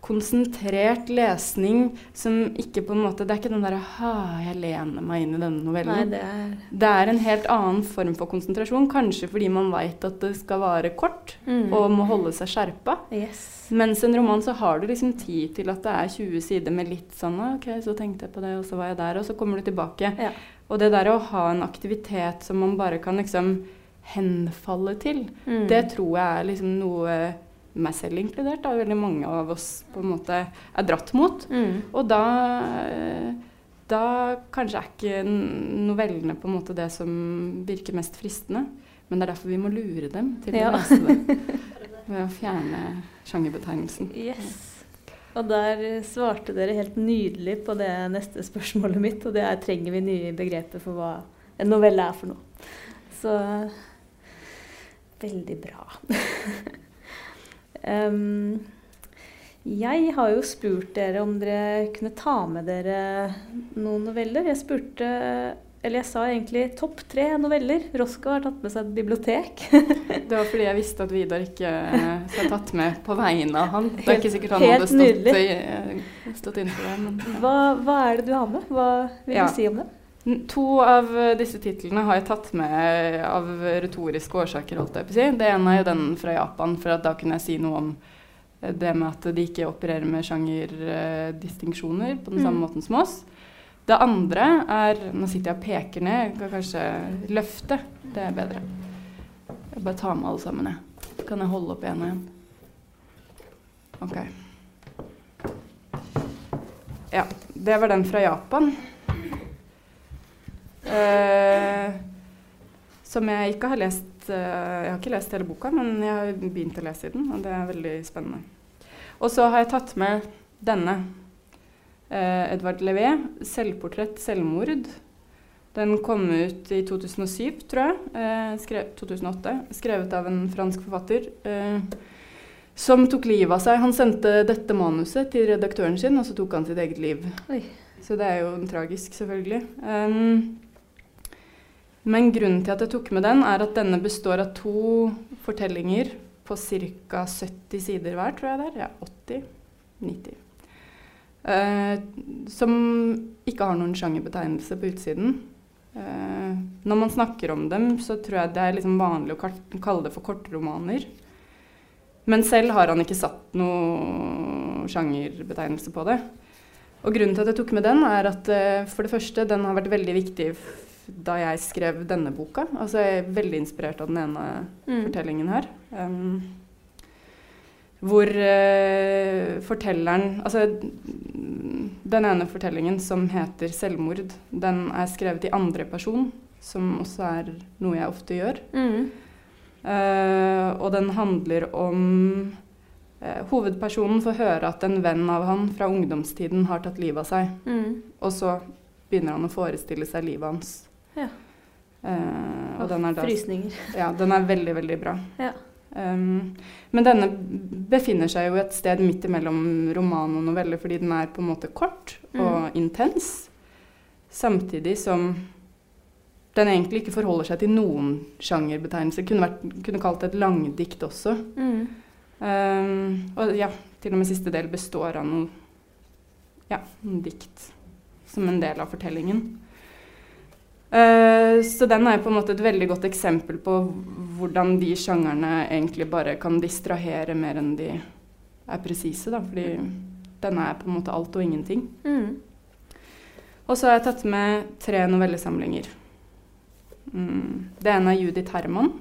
konsentrert lesning som ikke på en måte Det er ikke den derre Ha, jeg lener meg inn i denne novellen. Nei, det er Det er en helt annen form for konsentrasjon, kanskje fordi man veit at det skal vare kort mm. og må holde seg skjerpa. Yes. Mens en roman så har du liksom tid til at det er 20 sider med litt sånn «Ah, OK, så tenkte jeg på det, og så var jeg der, og så kommer du tilbake. Ja. Og det der å ha en aktivitet som man bare kan liksom henfalle til, Mm. det tror jeg er liksom noe meg selv inkludert, da, veldig mange av oss på en måte er dratt mot. Mm. Og da, da kanskje er ikke novellene på en måte det som virker mest fristende. Men det er derfor vi må lure dem til Ja. å lese det. [laughs] Ved å fjerne sjangerbetegnelsen. Yes. Og der svarte dere helt nydelig på det neste spørsmålet mitt, og det er trenger vi nye begreper for hva en novelle er for noe. Så veldig bra. [laughs] Em, jeg har jo spurt dere om dere kunne ta med dere noen noveller. Jeg spurte Eller jeg sa egentlig topp tre noveller. Roscoe har tatt med seg et bibliotek. [laughs] Det var fordi jeg visste at Vidar ikke eh, tatt med på vegne av han. Det er ikke sikkert han hadde stått, eh, stått innenfor det. Men. Hva, hva er det du har med? Hva vil Ja. du si om det? To av disse titlene har jeg tatt med av retoriske årsaker. holdt jeg på å si. Det ene er jo den fra Japan, for at da kunne jeg si noe om eh, det med at de ikke opererer med sjangerdistinksjoner på den samme Mm. måten som oss. Det andre er Nå sitter jeg og peker ned, jeg kan kanskje løfte. Det er bedre. Jeg bare tar med alle sammen, jeg. Kan jeg holde opp igjen og igjen. OK. Ja, det var den fra Japan. Eh, som jeg ikke har lest eh, Jeg har ikke lest hele boka, men jeg har begynt å lese i den, og det er veldig spennende. Og så har jeg tatt med denne. Eh, Edvard Levé, 'Selvportrett selvmord'. Den kom ut i 2007, tror jeg. Eh, skrev, 2008. Skrevet av en fransk forfatter. Eh, som tok livet av seg. Han sendte dette manuset til redaktøren sin, og så tok han sitt eget liv. Oi. Så det er jo tragisk, selvfølgelig. Um, men grunnen til at jeg tok med den, er at denne består av to fortellinger på ca. 70 sider hver, tror jeg det er. Ja, 80-90. Eh, som ikke har noen sjangerbetegnelse på utsiden. Eh, når man snakker om dem, så tror jeg det er liksom vanlig å kalle det for kortromaner. Men selv har han ikke satt noe sjangerbetegnelse på det. Og grunnen til at jeg tok med den, er at eh, for det første, den har vært veldig viktig da jeg skrev denne boka. Altså jeg er veldig inspirert av den ene Mm. fortellingen her. Um, hvor uh, fortelleren Altså den ene fortellingen som heter 'Selvmord', den er skrevet i andre person, som også er noe jeg ofte gjør. Mm. Uh, og den handler om uh, Hovedpersonen får høre at en venn av han fra ungdomstiden har tatt livet av seg. Mm. Og så begynner han å forestille seg livet hans. Ja. Uh, og den er da Frysninger. Ja, den er veldig, veldig bra. Ja. Um, men denne befinner seg jo et sted midt imellom roman og novelle, fordi den er på en måte kort Mm. og intens, samtidig som den egentlig ikke forholder seg til noen sjangerbetegnelser. Kunne, vært, kunne kalt det et langdikt også. Mm. Um, og ja, til og med siste del består av noe ja, dikt som en del av fortellingen. Eh, så den er på en måte et veldig godt eksempel på hvordan de sjangerne egentlig bare kan distrahere mer enn de er presise, da. Fordi den er på en måte alt og ingenting. Mm. Og så har jeg tatt med tre novellesamlinger. Mm. Det ene er Judith Herman.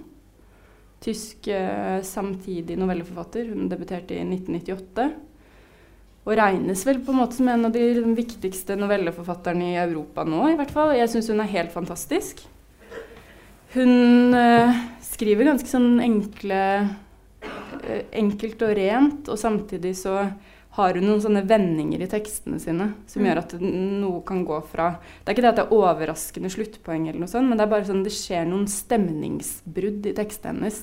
Tysk eh, samtidig novelleforfatter. Hun debuterte i 1998. Og regnes vel på en måte som en av de viktigste novelleforfatterne i Europa nå, i hvert fall. Jeg syns hun er helt fantastisk. Hun eh, skriver ganske sånn enkle eh, Enkelt og rent, og samtidig så har hun noen sånne vendinger i tekstene sine som Mm. gjør at noe kan gå fra Det er ikke det at det er overraskende sluttpoeng, eller noe sånt, men det er bare sånn det skjer noen stemningsbrudd i tekstene hennes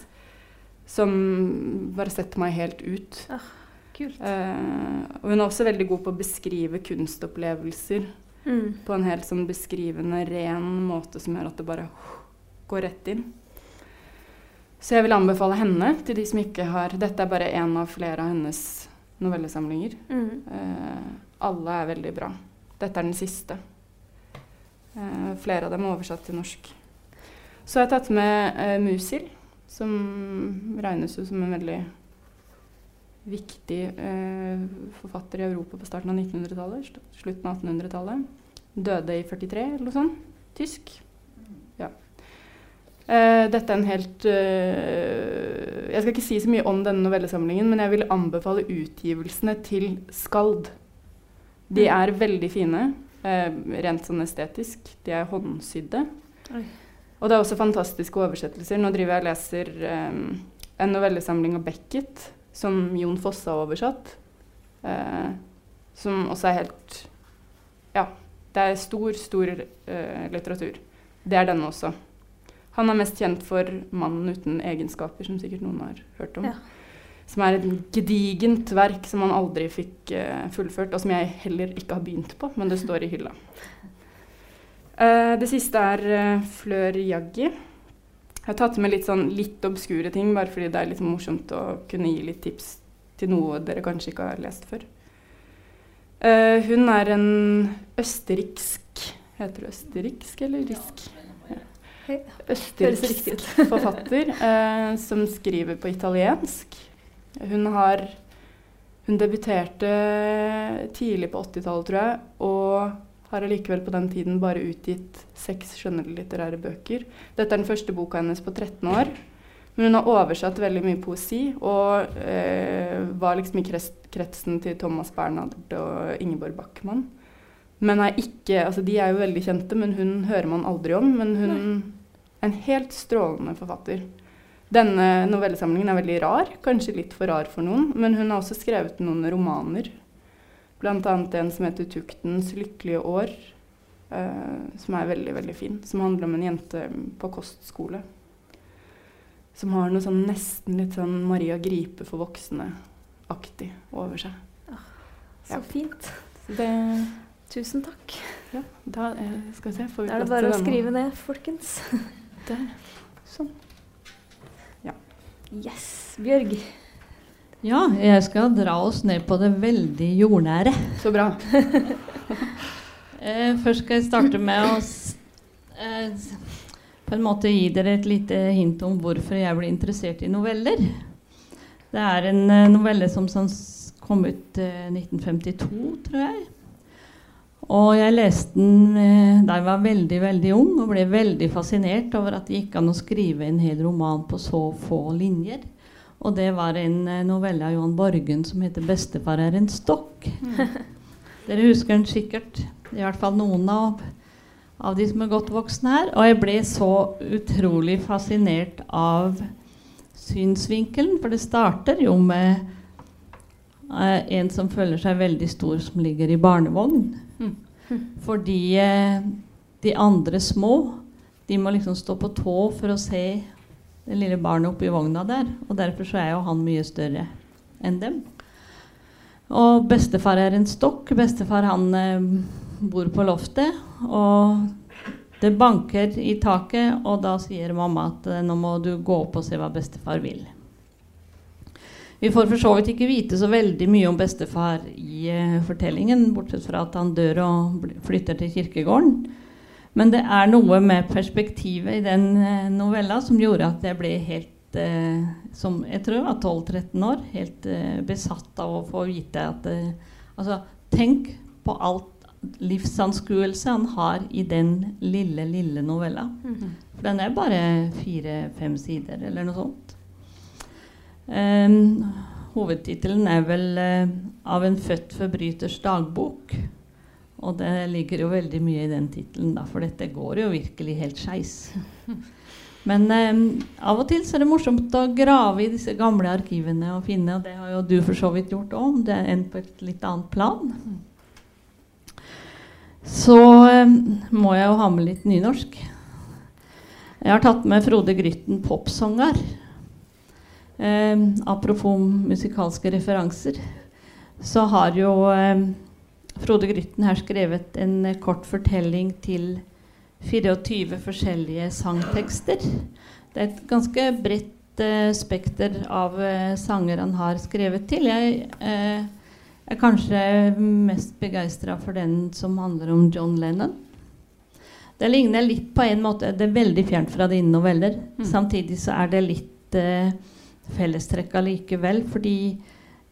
som bare setter meg helt ut. Ah. Kult. Eh, og hun er også veldig god på å beskrive kunstopplevelser Mm. på en helt sånn beskrivende, ren måte som gjør at det bare går rett inn. Så jeg vil anbefale henne til de som ikke har Dette er bare én av flere av hennes novellesamlinger. Mm. Uh, alle er veldig bra. Dette er den siste. Uh, flere av dem er oversatt til norsk. Så har jeg tatt med uh, Musil, som regnes jo som en veldig viktig eh, forfatter i Europa på starten av 1900-tallet. Slutten av 1800-tallet. Døde i 43 eller noe sånt. Tysk. Ja. Eh, dette er en helt eh, Jeg skal ikke si så mye om denne novellesamlingen, men jeg vil anbefale utgivelsene til Skald. De Mm. er veldig fine, eh, rent sånn estetisk. De er håndsydde. Oi. Og det er også fantastiske oversettelser. Nå driver jeg og leser eh, en novellesamling av Beckett, som Jon Fosse har oversatt. Eh, som også er helt Ja. Det er stor, stor eh, litteratur. Det er denne også. Han er mest kjent for 'Mannen uten egenskaper', som sikkert noen har hørt om. Ja. Som er et gedigent verk som han aldri fikk eh, fullført, og som jeg heller ikke har begynt på, men det står i hylla. Eh, det siste er eh, Flør Jaggi. Jeg har tatt med litt sånn litt obskure ting, bare fordi det er litt morsomt å kunne gi litt tips til noe dere kanskje ikke har lest før. Uh, hun er en østerriksk Heter det østerriksk eller risk? Ja. Østerriksk [laughs] forfatter uh, som skriver på italiensk. Hun har Hun debuterte tidlig på 80-tallet, tror jeg, og har allikevel på den tiden bare utgitt seks skjønnlitterære bøker. Dette er den første boka hennes på 13 år. Men hun har oversatt veldig mye poesi, og eh, var liksom i kretsen til Thomas Bernhard og Ingeborg Backman. Men er ikke Altså, de er jo veldig kjente, men hun hører man aldri om. Men hun er en helt strålende forfatter. Denne novellesamlingen er veldig rar, kanskje litt for rar for noen, men hun har også skrevet noen romaner. Annet en som heter 'Tuktens lykkelige år', eh, som er veldig, veldig fin. Som handler om en jente på kostskole. Som har noe sånn nesten litt sånn Maria Gripe for voksne-aktig over seg. Så Ja. fint. Det Tusen takk. Ja, da eh, skal vi se. Får vi Da er det bare å skrive ned, folkens. Der. Sånn. Yes. Bjørg. Ja, jeg skal dra oss ned på det veldig jordnære. Så bra. [laughs] Eh, først skal jeg starte med å eh, på en måte gi dere et lite hint om hvorfor jeg ble interessert i noveller. Det er en eh, novelle som kom ut eh, 1952, tror jeg. Og jeg leste den da jeg var veldig veldig ung og ble veldig fascinert over at det gikk an å skrive en hel roman på så få linjer. Og det var en eh, novelle av Johan Borgen som heter 'Bestefar er en stokk'. Dere husker den sikkert. I hvert fall noen av, av de som er godt voksne her. Og jeg ble så utrolig fascinert av synsvinkelen, for det starter jo med eh, en som føler seg veldig stor, som ligger i barnevogn. Mm. Fordi eh, de andre små, de må liksom stå på tå for å se det lille barnet oppi vogna der. Og derfor så er jo han mye større enn dem. Og bestefar er en stokk. Bestefar han eh, bor på loftet. Og det banker i taket, og da sier mamma at eh, nå må du gå opp og se hva bestefar vil. Vi får for så vidt ikke vite så veldig mye om bestefar i eh, fortellingen, bortsett fra at han dør og flytter til kirkegården. Men det er noe med perspektivet i den eh, novella som gjorde at jeg ble helt eh, som jeg tror jeg var 12-13 år, helt eh, besatt av å få vite at eh, Altså, tenk på alt livsanskuelse han har i den lille, lille novella. For den er bare fire-fem sider, eller noe sånt. Um, hovedtittelen er vel eh, 'Av en født forbryters dagbok'. Og det ligger jo veldig mye i den tittelen, for dette går jo virkelig helt skeis. [laughs] Men eh, av og til så er det morsomt å grave i disse gamle arkivene og finne, og det har jo du for så vidt gjort òg, det er enn på et litt annet plan. Så eh, må jeg jo ha med litt nynorsk. Jeg har tatt med Frode Grytten, popsanger. Eh, apropos musikalske referanser. så har jo eh, Frode Grytten her skrevet en kort fortelling til 24 forskjellige sangtekster. Det er et ganske bredt eh, spekter av eh, sanger han har skrevet til. Jeg eh, er kanskje mest begeistra for den som handler om John Lennon. Det ligner litt på en måte Det er veldig fjernt fra dine noveller. Mm. Samtidig så er det litt eh, fellestrekk allikevel, fordi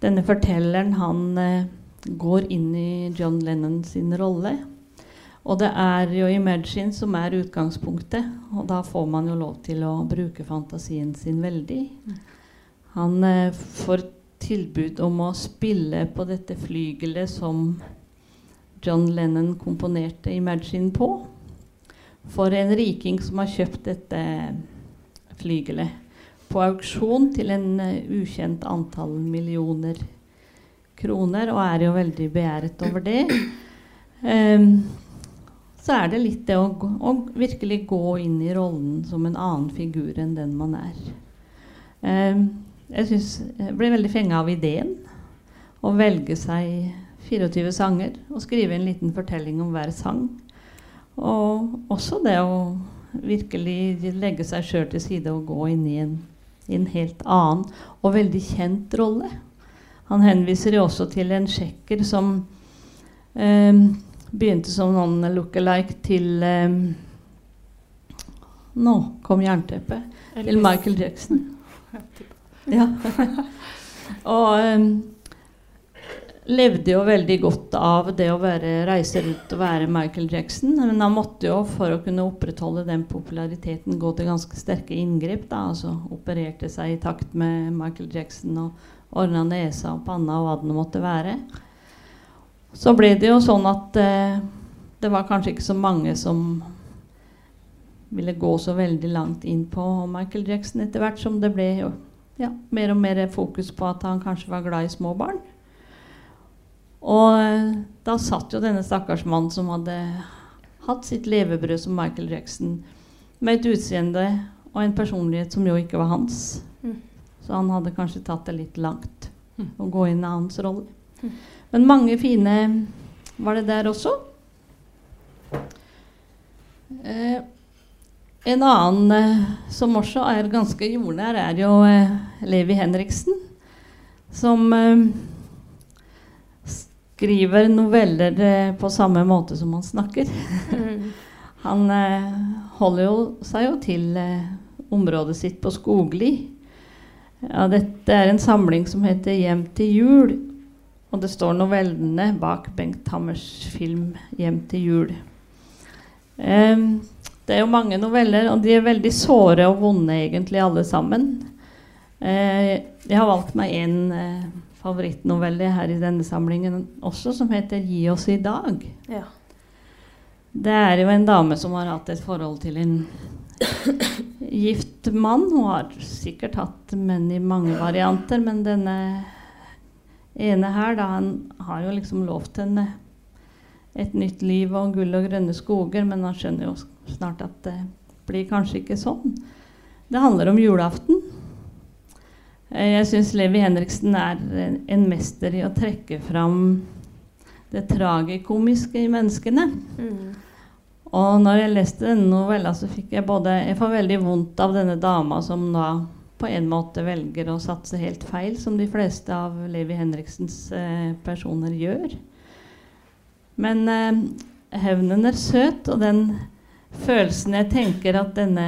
denne fortelleren han eh, går inn i John Lennon sin rolle. Og det er jo 'Imagine' som er utgangspunktet, og da får man jo lov til å bruke fantasien sin veldig. Han eh, får tilbud om å spille på dette flygelet som John Lennon komponerte 'Imagine' på, for en riking som har kjøpt dette flygelet på auksjon til en uh, ukjent antall millioner kroner, og er jo veldig begjæret over det. Um, så er det litt det å, å virkelig gå inn i rollen som en annen figur enn den man er. Um, jeg, synes, jeg ble veldig fenga av ideen å velge seg 24 sanger og skrive en liten fortelling om hver sang. Og også det å virkelig legge seg sjøl til side og gå inn i en, i en helt annen og veldig kjent rolle. Han henviser jo også til en tsjekker som eh, begynte som noen look-alike til eh, Nå kom jernteppet. Til Michael Jackson. [laughs] Ja. og eh, levde jo veldig godt av det å være, reise rundt og være Michael Jackson. Men han måtte jo, for å kunne opprettholde den populariteten, gå til ganske sterke inngrep. da, altså Opererte seg i takt med Michael Jackson og ordna nesa og panna og hva det måtte være. Så ble det jo sånn at eh, det var kanskje ikke så mange som ville gå så veldig langt inn på Michael Jackson etter hvert som det ble ja, mer og mer fokus på at han kanskje var glad i små barn. Og eh, da satt jo denne stakkars mannen som hadde hatt sitt levebrød som Michael Jackson, med et utseende og en personlighet som jo ikke var hans. Mm. Så han hadde kanskje tatt det litt langt Mm. å gå inn i hans rolle. Mm. Men mange fine var det der også. Eh, en annen eh, som også er ganske jordnær, er jo eh, Levi Henriksen. Som eh, skriver noveller eh, på samme måte som han snakker. Mm. [laughs] Han eh, holder jo seg jo til området sitt på Skogli. Ja, dette er en samling som heter 'Hjem til jul'. Og det står novellene bak Bengt Hammers film 'Hjem til jul'. Um, det er jo mange noveller, og de er veldig såre og vonde, egentlig, alle sammen. Uh, jeg har valgt meg en uh, favorittnovelle her i denne samlingen også, som heter 'Gi oss i dag'. Ja. Det er jo en dame som har hatt et forhold til en [coughs] gift mann. Hun har sikkert hatt menn i mange varianter, men denne ene her, da, han har jo liksom lovt henne et nytt liv og gull og grønne skoger, men han skjønner jo snart at det blir kanskje ikke sånn. Det handler om julaften. Eh, Jeg syns Levi Henriksen er en- mester i å trekke fram det tragikomiske i menneskene. Mm. Og når jeg leste denne novella, så fikk jeg både Jeg får veldig vondt av denne dama som da på en måte velger å satse helt feil, som de fleste av Levi Henriksens eh, personer gjør. Men eh, hevnen er søt, og den følelsen jeg tenker at denne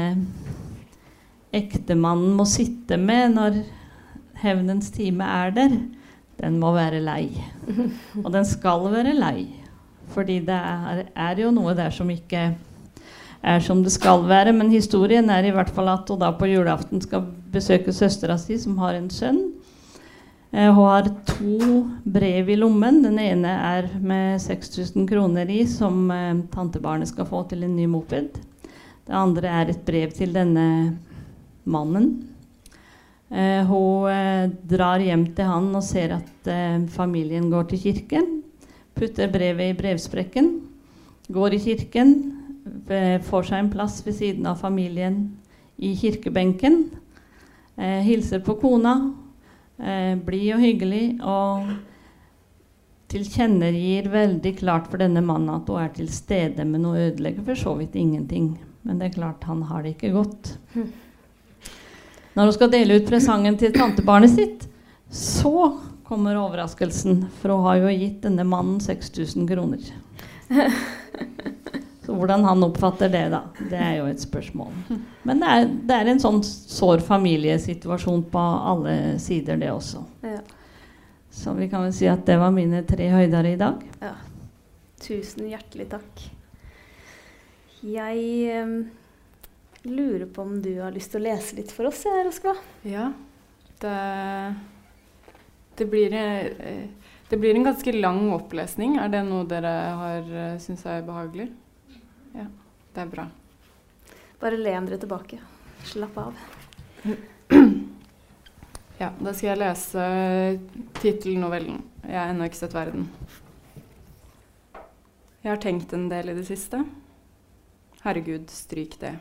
ektemannen må sitte med når hevnens time er der, den må være lei. [laughs] Og den skal være lei. Fordi det er, er jo noe der som ikke er som det skal være. Men historien er i hvert fall at hun da på julaften skal besøke søstera si, som har en sønn. Eh, hun har to brev i lommen. Den ene er med 6000 kroner i, som eh, tantebarnet skal få til en ny moped. Det andre er et brev til denne mannen. Eh, hun eh, drar hjem til han og ser at eh, familien går til kirken. Putter brevet i brevsprekken. Går i kirken. eh, får seg en plass ved siden av familien i kirkebenken. Eh, hilser på kona. Eh, Blid og hyggelig. Og tilkjennegir veldig klart for denne mannen at hun er til stede, men hun ødelegger for så vidt ingenting. Men det er klart, han har det ikke godt. Når hun skal dele ut presangen til tantebarnet sitt, så kommer overraskelsen. For hun har jo gitt denne mannen 6000 kroner. [laughs] Så hvordan han oppfatter det, da, det er jo et spørsmål. Men det er, det er en sånn sår familiesituasjon på alle sider, det også. Ja. Så vi kan vel si at det var mine tre høyder i dag. Ja. Tusen hjertelig takk. Jeg um, lurer på om du har lyst til å lese litt for oss, Roskva? Ja. Det, det, blir, eh, det blir en ganske lang opplesning. Er det noe dere har uh, syns er behagelig? Ja, det er bra. Bare len dere tilbake. Slapp av. [clears throat] Ja, da skal jeg lese tittelnovellen. Jeg har ennå ikke sett verden. Jeg har tenkt en del i det siste. Herregud, stryk det.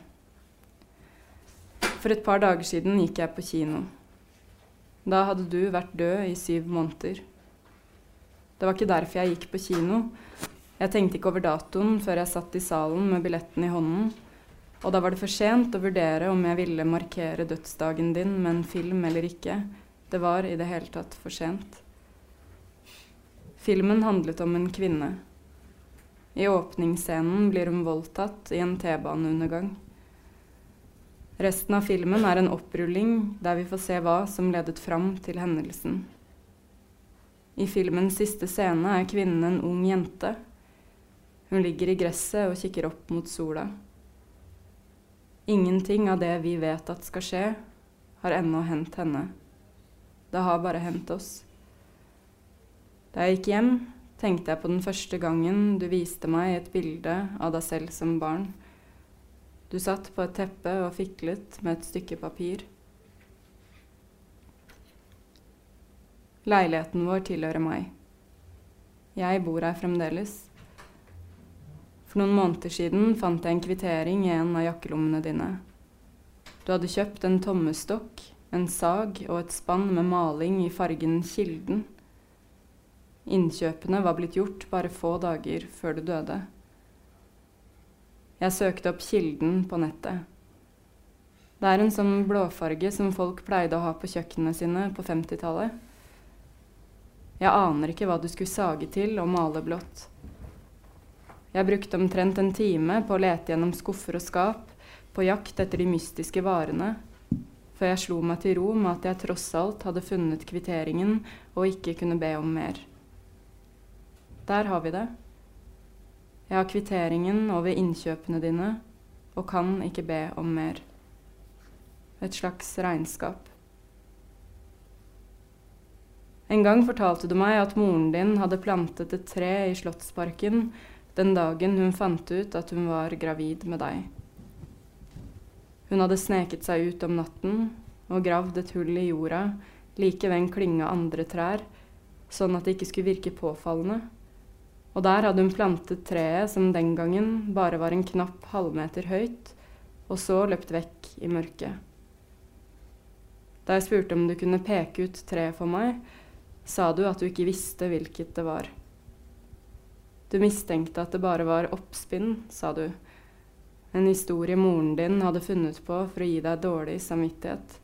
For et par dager siden gikk jeg på kino. Da hadde du vært død i syv måneder. Det var ikke derfor jeg gikk på kino. Jeg tenkte ikke over datoen før jeg satt i salen med billetten i hånden. Og da var det for sent å vurdere om jeg ville markere dødsdagen din med en film eller ikke. Det var i det hele tatt for sent. Filmen handlet om en kvinne. I åpningsscenen blir hun voldtatt i en T-baneundergang. Resten av filmen er en opprulling der vi får se hva som ledet fram til hendelsen. I filmens siste scene er kvinnen en ung jente. Hun ligger i gresset og kikker opp mot sola. Ingenting av det vi vet at skal skje, har ennå hendt henne. Det har bare hendt oss. Da jeg gikk hjem, tenkte jeg på den første gangen du viste meg et bilde av deg selv som barn. Du satt på et teppe og fiklet med et stykke papir. Leiligheten vår tilhører meg. Jeg bor her fremdeles. For noen måneder siden fant jeg en kvittering i en av jakkelommene dine. Du hadde kjøpt en tommestokk, en sag og et spann med maling i fargen Kilden. Innkjøpene var blitt gjort bare få dager før du døde. Jeg søkte opp Kilden på nettet. Det er en sånn blåfarge som folk pleide å ha på kjøkkenene sine på 50-tallet. Jeg aner ikke hva du skulle sage til og male blått. Jeg brukte omtrent en time på å lete gjennom skuffer og skap, på jakt etter de mystiske varene, før jeg slo meg til ro med at jeg tross alt hadde funnet kvitteringen og ikke kunne be om mer. Der har vi det. Jeg har kvitteringen over innkjøpene dine og kan ikke be om mer. Et slags regnskap. En gang fortalte du meg at moren din hadde plantet et tre i Slottsparken den dagen hun fant ut at hun var gravid med deg. Hun hadde sneket seg ut om natten og gravd et hull i jorda like ved en klynge andre trær, sånn at det ikke skulle virke påfallende. Og der hadde hun plantet treet som den gangen bare var en knapp halvmeter høyt, og så løpt vekk i mørket. Da jeg spurte om du kunne peke ut treet for meg, sa du at du ikke visste hvilket det var. Du mistenkte at det bare var oppspinn, sa du. En historie moren din hadde funnet på for å gi deg dårlig samvittighet.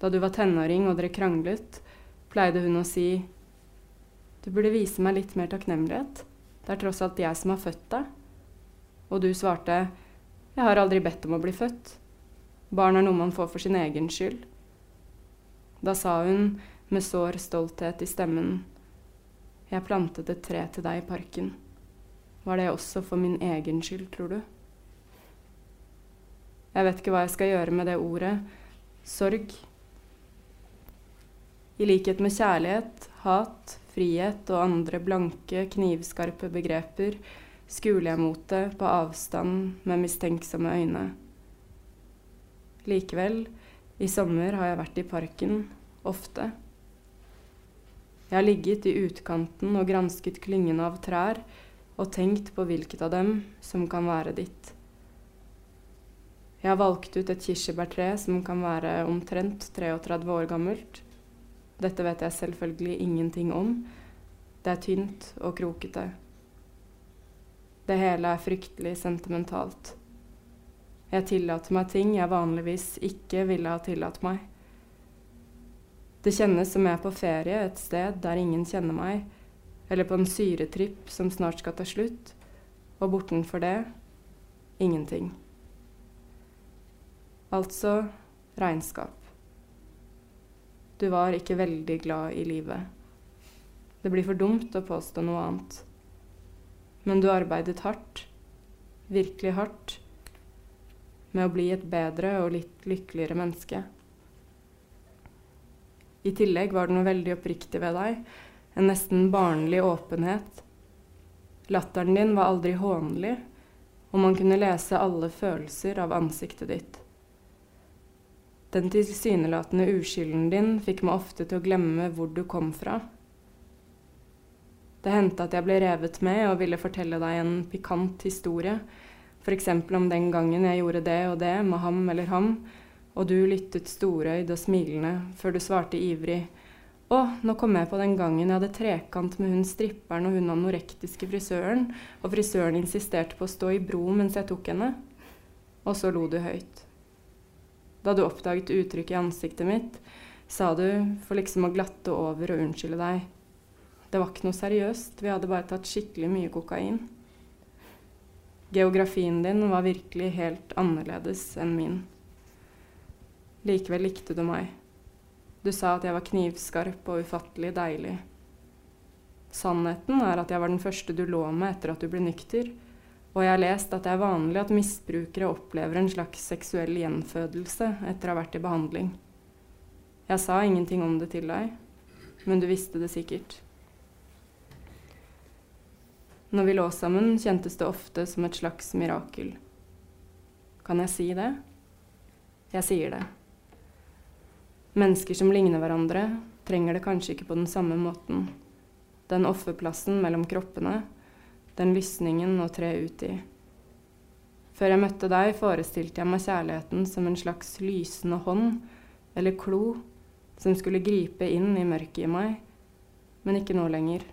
Da du var tenåring og dere kranglet, pleide hun å si du burde vise meg litt mer takknemlighet. Det er tross alt jeg som har født deg. Og du svarte jeg har aldri bedt om å bli født. Barn er noe man får for sin egen skyld. Da sa hun med sår stolthet i stemmen jeg plantet et tre til deg i parken. Var det også for min egen skyld, tror du? Jeg vet ikke hva jeg skal gjøre med det ordet. Sorg. I likhet med kjærlighet, hat, frihet og andre blanke, knivskarpe begreper skuler jeg mot det på avstand med mistenksomme øyne. Likevel, i sommer har jeg vært i parken, ofte. Jeg har ligget i utkanten og gransket klyngene av trær og tenkt på hvilket av dem som kan være ditt. Jeg har valgt ut et kirsebærtre som kan være omtrent 33 år gammelt. Dette vet jeg selvfølgelig ingenting om, Det er tynt og krokete. Det hele er fryktelig sentimentalt. Jeg tillater meg ting jeg vanligvis ikke ville ha tillatt meg. Det kjennes som jeg er på ferie et sted der ingen kjenner meg, eller på en syretripp som snart skal ta slutt, og bortenfor det ingenting. Altså regnskap. Du var ikke veldig glad i livet. Det blir for dumt å påstå noe annet. Men du arbeidet hardt, virkelig hardt, med å bli et bedre og litt lykkeligere menneske. I tillegg var det noe veldig oppriktig ved deg, en nesten barnlig åpenhet. Latteren din var aldri hånlig, og man kunne lese alle følelser av ansiktet ditt. Den tilsynelatende uskylden din fikk meg ofte til å glemme hvor du kom fra. Det hendte at jeg ble revet med og ville fortelle deg en pikant historie, f.eks. om den gangen jeg gjorde det og det med ham eller ham, og du lyttet storøyd og smilende før du svarte ivrig å, nå kom jeg på den gangen jeg hadde trekant med hun stripperen og hun anorektiske frisøren, og frisøren insisterte på å stå i bro mens jeg tok henne. Og så lo du høyt. Da du oppdaget uttrykket i ansiktet mitt, sa du, for liksom å glatte over og unnskylde deg, det var ikke noe seriøst, vi hadde bare tatt skikkelig mye kokain. Geografien din var virkelig helt annerledes enn min. Likevel likte du meg. Du sa at jeg var knivskarp og ufattelig deilig. Sannheten er at jeg var den første du lå med etter at du ble nykter, og jeg har lest at det er vanlig at misbrukere opplever en slags seksuell gjenfødelse etter å ha vært i behandling. Jeg sa ingenting om det til deg, men du visste det sikkert. Når vi lå sammen, kjentes det ofte som et slags mirakel. Kan jeg si det? Jeg sier det. Mennesker som ligner hverandre, trenger det kanskje ikke på den samme måten. Den offerplassen mellom kroppene den lysningen å tre ut i. Før jeg møtte deg, forestilte jeg meg kjærligheten som en slags lysende hånd eller klo som skulle gripe inn i mørket i meg, men ikke nå lenger.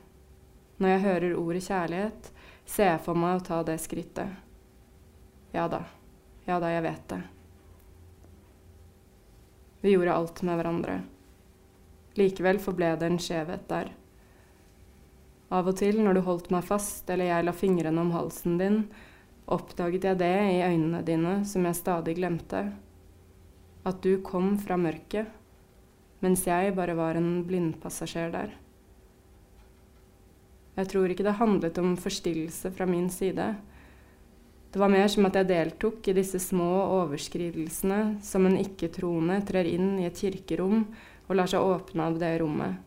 Når jeg hører ordet kjærlighet, ser jeg for meg å ta det skrittet. Ja da, ja da, jeg vet det. Vi gjorde alt med hverandre. Likevel forble det en skjevhet der. Av og til når du holdt meg fast eller jeg la fingrene om halsen din, oppdaget jeg det i øynene dine som jeg stadig glemte. At du kom fra mørket, mens jeg bare var en blindpassasjer der. Jeg tror ikke det handlet om forstillelse fra min side. Det var mer som at jeg deltok i disse små overskridelsene som en ikke-troende trer inn i et kirkerom og lar seg åpne av det rommet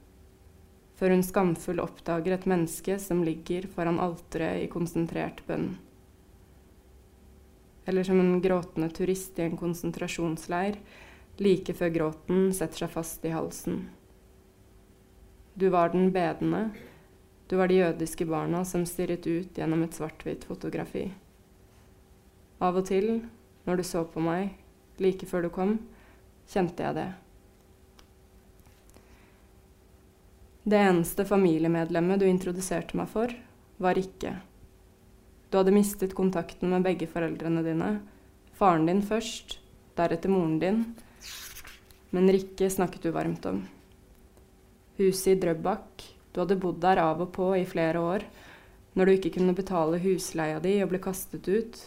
før hun skamfull oppdager et menneske som ligger foran alteret i konsentrert bønn. Eller som en gråtende turist i en konsentrasjonsleir like før gråten setter seg fast i halsen. Du var den bedende. Du var de jødiske barna som stirret ut gjennom et svart-hvitt fotografi. Av og til, når du så på meg, like før du kom, kjente jeg det. Det eneste familiemedlemmet du introduserte meg for, var Rikke. Du hadde mistet kontakten med begge foreldrene dine. Faren din først, deretter moren din. Men Rikke snakket du varmt om. Huset i Drøbak. Du hadde bodd der av og på i flere år. Når du ikke kunne betale husleia di og ble kastet ut.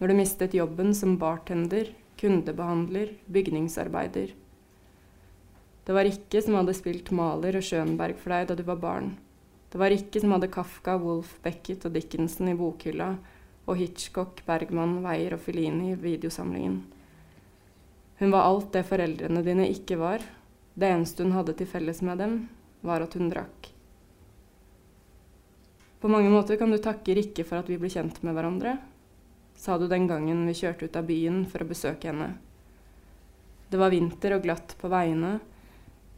Når du mistet jobben som bartender, kundebehandler, bygningsarbeider. Det var ikke som hadde spilt Maler og Schönberg for deg da du var barn. Det var ikke som hadde Kafka, Wolf, Beckett og Dickinson i bokhylla, og Hitchcock, Bergman, Weier og Fellini i videosamlingen. Hun var alt det foreldrene dine ikke var. Det eneste hun hadde til felles med dem, var at hun drakk. På mange måter kan du takke Rikke for at vi ble kjent med hverandre, sa du den gangen vi kjørte ut av byen for å besøke henne. Det var vinter og glatt på veiene,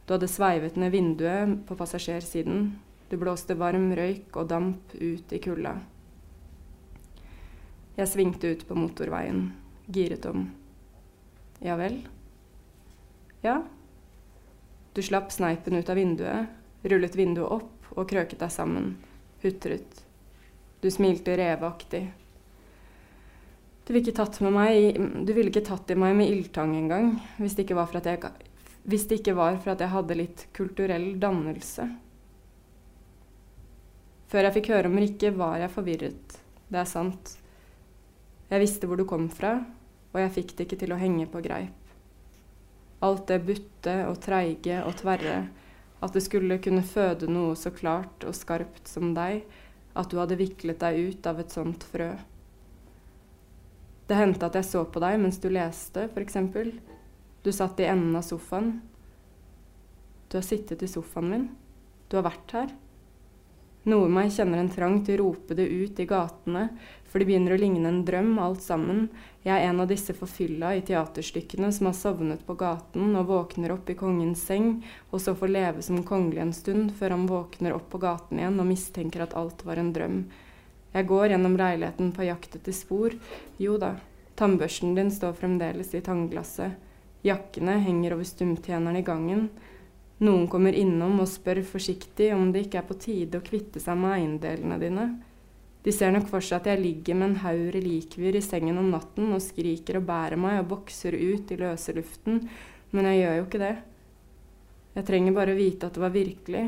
du hadde sveivet ned vinduet på passasjersiden. Du blåste varm røyk og damp ut i kulda. Jeg svingte ut på motorveien, giret om. Ja vel? Ja. Du slapp sneipen ut av vinduet, rullet vinduet opp og krøket deg sammen, hutret. Du smilte reveaktig. Du ville ikke tatt, i meg med ildtang engang, hvis det ikke var for at jeg, hvis det ikke var for at jeg hadde litt kulturell dannelse. Før jeg fikk høre om Rikke, var jeg forvirret. Det er sant. Jeg visste hvor du kom fra, og jeg fikk det ikke til å henge på greip. Alt det butte og treige og tverre, at det skulle kunne føde noe så klart og skarpt som deg, at du hadde viklet deg ut av et sånt frø. Det hendte at jeg så på deg mens du leste, f.eks. Du satt i enden av sofaen. Du har sittet i sofaen min. Du har vært her. Noe meg kjenner en trang til å rope det ut i gatene, for det begynner å ligne en drøm, alt sammen. Jeg er en av disse forfylla i teaterstykkene som har sovnet på gaten og våkner opp i kongens seng, og så får leve som kongelig en stund, før han våkner opp på gaten igjen og mistenker at alt var en drøm. Jeg går gjennom leiligheten på jakt etter spor. Jo da, tannbørsten din står fremdeles i tannglasset. Jakkene henger over stumtjenerne i gangen. Noen kommer innom og spør forsiktig om det ikke er på tide å kvitte seg med eiendelene dine. De ser nok for seg at jeg ligger med en haug relikvier i sengen om natten og skriker og bærer meg og bokser ut i løse luften, men jeg gjør jo ikke det. Jeg trenger bare vite at det var virkelig,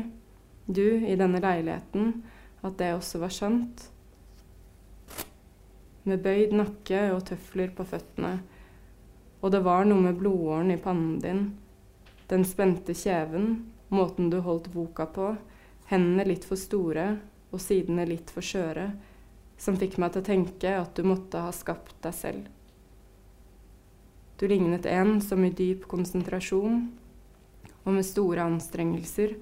du i denne leiligheten, at det også var sant. Med bøyd nakke og tøfler på føttene, og det var noe med blodåren i pannen din den spente kjeven, måten du holdt boka på, hendene litt for store og sidene litt for skjøre, som fikk meg til å tenke at du måtte ha skapt deg selv. Du lignet en som i dyp konsentrasjon og med store anstrengelser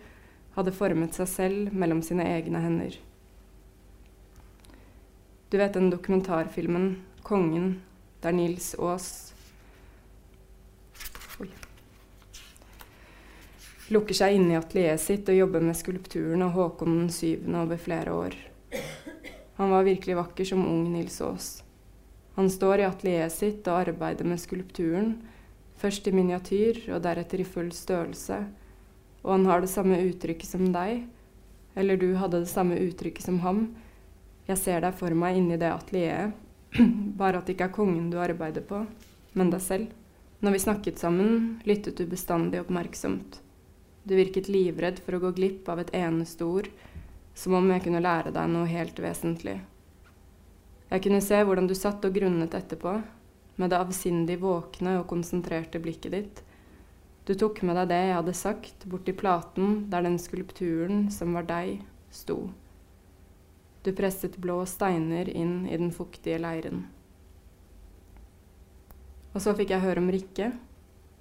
hadde formet seg selv mellom sine egne hender. Du vet den dokumentarfilmen 'Kongen', der Nils Aas lukker seg inne i atelieret sitt og jobber med skulpturen av Håkon den 7. over flere år. Han var virkelig vakker som ung Nils Aas. Han står i atelieret sitt og arbeider med skulpturen, først i miniatyr og deretter i full størrelse. Og han har det samme uttrykket som deg, eller du hadde det samme uttrykket som ham. Jeg ser deg for meg inni det atelieret, [clears throat] bare at det ikke er kongen du arbeider på, men deg selv. Når vi snakket sammen, lyttet du bestandig oppmerksomt. Du virket livredd for å gå glipp av et eneste ord, som om jeg kunne lære deg noe helt vesentlig. Jeg kunne se hvordan du satt og grunnet etterpå, med det avsindig våkne og konsentrerte blikket ditt. Du tok med deg det jeg hadde sagt, bort til platen der den skulpturen som var deg, sto. Du presset blå steiner inn i den fuktige leiren. Og så fikk jeg høre om Rikke,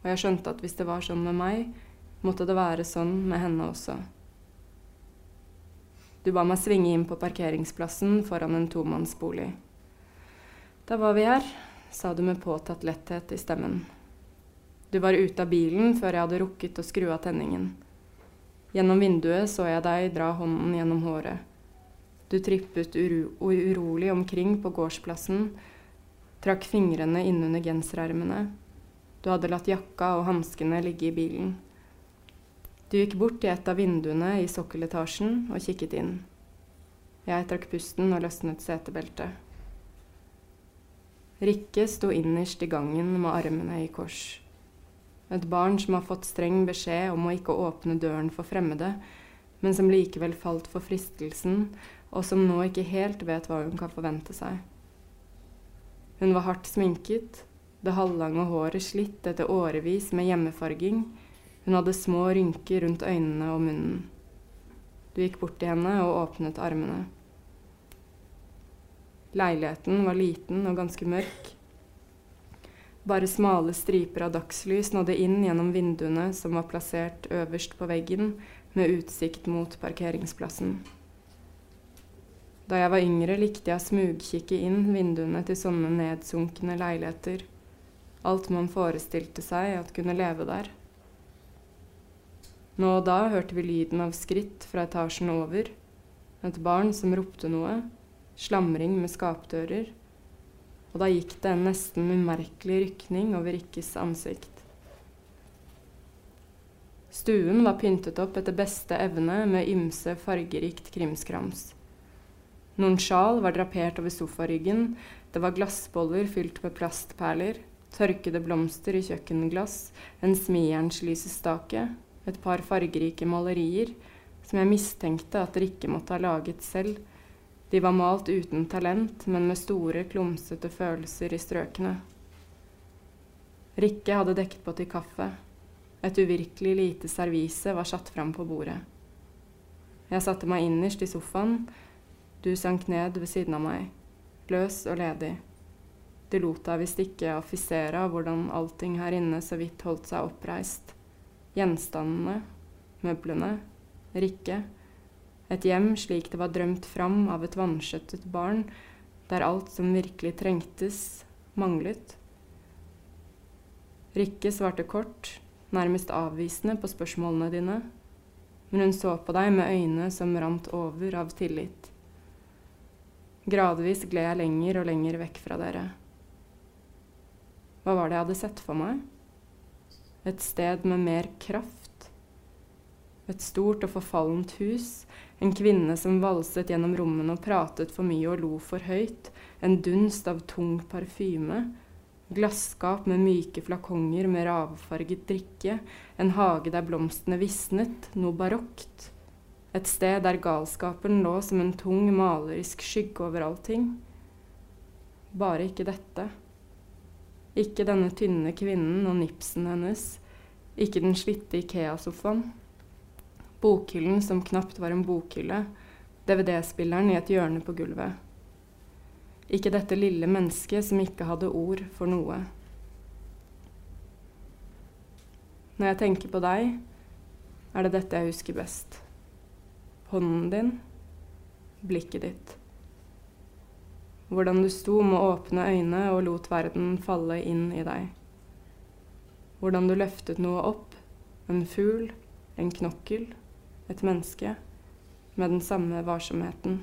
og jeg skjønte at hvis det var sånn med meg, måtte det være sånn med henne også. Du ba meg svinge inn på parkeringsplassen foran en tomannsbolig. Da var vi her, sa du med påtatt letthet i stemmen. Du var ute av bilen før jeg hadde rukket å skru av tenningen. Gjennom vinduet så jeg deg dra hånden gjennom håret. Du trippet uro urolig omkring på gårdsplassen, trakk fingrene innunder genserermene. Du hadde latt jakka og hanskene ligge i bilen. Du gikk bort til et av vinduene i sokkeletasjen og kikket inn. Jeg trakk pusten og løsnet setebeltet. Rikke sto innerst i gangen med armene i kors. Et barn som har fått streng beskjed om å ikke åpne døren for fremmede, men som likevel falt for fristelsen, og som nå ikke helt vet hva hun kan forvente seg. Hun var hardt sminket, det halvlange håret slitt etter årevis med hjemmefarging, hun hadde små rynker rundt øynene og munnen. Du gikk bort til henne og åpnet armene. Leiligheten var liten og ganske mørk. Bare smale striper av dagslys nådde inn gjennom vinduene som var plassert øverst på veggen, med utsikt mot parkeringsplassen. Da jeg var yngre, likte jeg å smugkikke inn vinduene til sånne nedsunkne leiligheter. Alt man forestilte seg at kunne leve der. Nå og da hørte vi lyden av skritt fra etasjen over, et barn som ropte noe, slamring med skapdører, og da gikk det en nesten umerkelig rykning over Rikkes ansikt. Stuen var pyntet opp etter beste evne med ymse fargerikt krimskrams. Noen sjal var drapert over sofaryggen, det var glassboller fylt med plastperler, tørkede blomster i kjøkkenglass, en smijernslysestake, et par fargerike malerier som jeg mistenkte at Rikke måtte ha laget selv. De var malt uten talent, men med store, klumsete følelser i strøkene. Rikke hadde dekket på til kaffe. Et uvirkelig lite servise var satt fram på bordet. Jeg satte meg innerst i sofaen. Du sank ned ved siden av meg, løs og ledig. Du lot deg visst ikke affisere av hvordan allting her inne så vidt holdt seg oppreist. Gjenstandene, møblene, Rikke. Et hjem slik det var drømt fram av et vanskjøttet barn, der alt som virkelig trengtes, manglet. Rikke svarte kort, nærmest avvisende på spørsmålene dine, men hun så på deg med øyne som rant over av tillit. Gradvis gled jeg lenger og lenger vekk fra dere. Hva var det jeg hadde sett for meg? Et sted med mer kraft? Et stort og forfallent hus, en kvinne som valset gjennom rommene og pratet for mye og lo for høyt, en dunst av tung parfyme, Glasskap med myke flakonger med ravfarget drikke, en hage der blomstene visnet, noe barokt. Et sted der galskapen lå som en tung, malerisk skygge over allting. Bare ikke dette. Ikke denne tynne kvinnen og nipsen hennes. Ikke den slitte Ikea-sofaen. Bokhyllen som knapt var en bokhylle. DVD-spilleren i et hjørne på gulvet. Ikke dette lille mennesket som ikke hadde ord for noe. Når jeg tenker på deg, er det dette jeg husker best. Hånden din, blikket ditt. Hvordan du sto med åpne øyne og lot verden falle inn i deg. Hvordan du løftet noe opp, en fugl, en knokkel, et menneske, med den samme varsomheten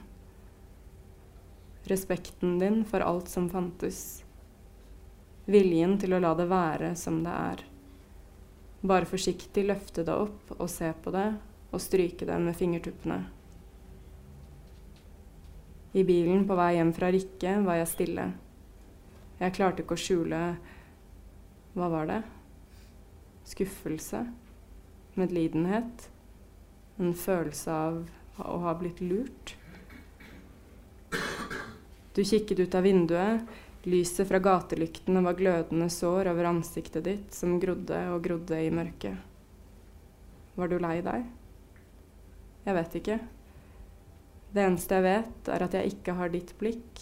respekten din for alt som fantes. Viljen til å la det være som det er. Bare forsiktig løfte det opp og se på det og stryke den med fingertuppene. I bilen på vei hjem fra Rikke var jeg stille. Jeg klarte ikke å skjule Hva var det? Skuffelse? Medlidenhet? En følelse av å ha blitt lurt? Du kikket ut av vinduet. Lyset fra gatelyktene var glødende sår over ansiktet ditt, som grodde og grodde i mørket. Var du lei deg? Jeg vet ikke. Det eneste jeg vet, er at jeg ikke har ditt blikk,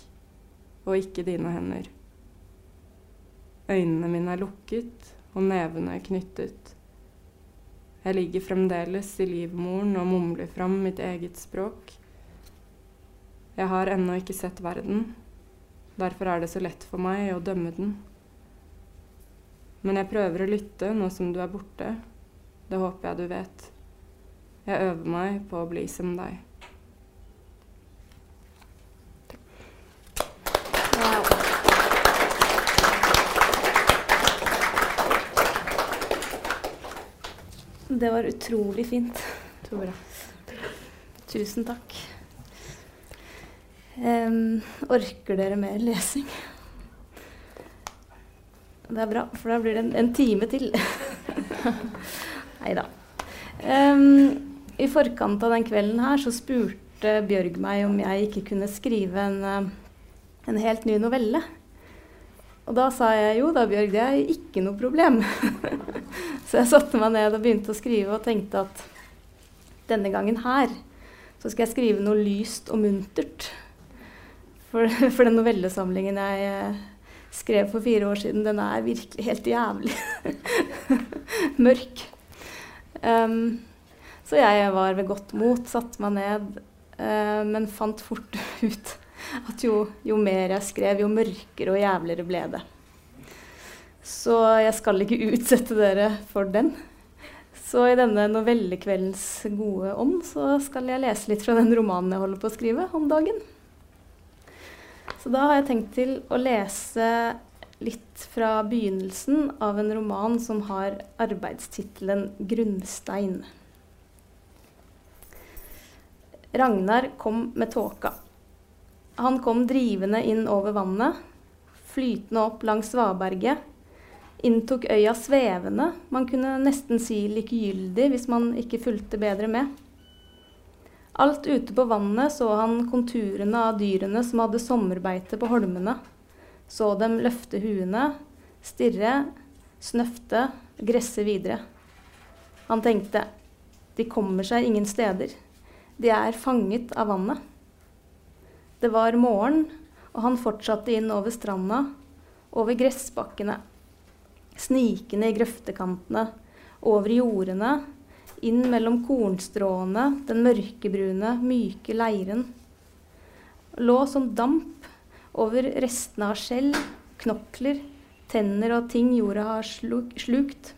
og ikke dine hender. Øynene mine er lukket og nevene er knyttet. Jeg ligger fremdeles i livmoren og mumler fram mitt eget språk. Jeg har ennå ikke sett verden. Derfor er det så lett for meg å dømme den. Men jeg prøver å lytte nå som du er borte. Det håper jeg du vet. Jeg øver meg på å bli som deg. Det var utrolig fint. Tore. Tusen takk. Um, orker dere mer lesing? Det er bra, for da blir det en, en time til. [laughs] Nei da. Um, I forkant av den kvelden her så spurte Bjørg meg om jeg ikke kunne skrive en, eh, en helt ny novelle. Og da sa jeg jo da, Bjørg, det er ikke noe problem. [laughs] så jeg satte meg ned og begynte å skrive og tenkte at denne gangen her så skal jeg skrive noe lyst og muntert. For, [laughs] for den novellesamlingen jeg eh, skrev for fire år siden, den er virkelig helt jævlig [laughs] mørk. Um, så jeg var ved godt mot, satte meg ned, eh, men fant fort [laughs] ut at jo, jo, mer jeg skrev, jo mørkere og jævligere ble det. Så jeg skal ikke utsette dere for den. Så i denne novellekveldens gode ånd så skal jeg lese litt fra den romanen jeg holder på å skrive om dagen. Så da har jeg tenkt til å lese litt fra begynnelsen av en roman som har arbeidstittelen 'Grunnstein'. Ragnar kom med tåka. Han kom drivende inn over vannet, flytende opp langs svaberget. Inntok øya svevende, man kunne nesten si likegyldig hvis man ikke fulgte bedre med. Alt ute på vannet så han konturene av dyrene som hadde sommerbeite på holmene. Så dem løfte huene, stirre, snøfte, gresse videre. Han tenkte de kommer seg ingen steder. De er fanget av vannet. Det var morgen, og han fortsatte inn over stranda, over gressbakkene, snikende i grøftekantene, over jordene, inn mellom kornstråene, den mørkebrune, myke leiren. Lå som damp over restene av skjell, knokler, tenner og ting jorda har slukt.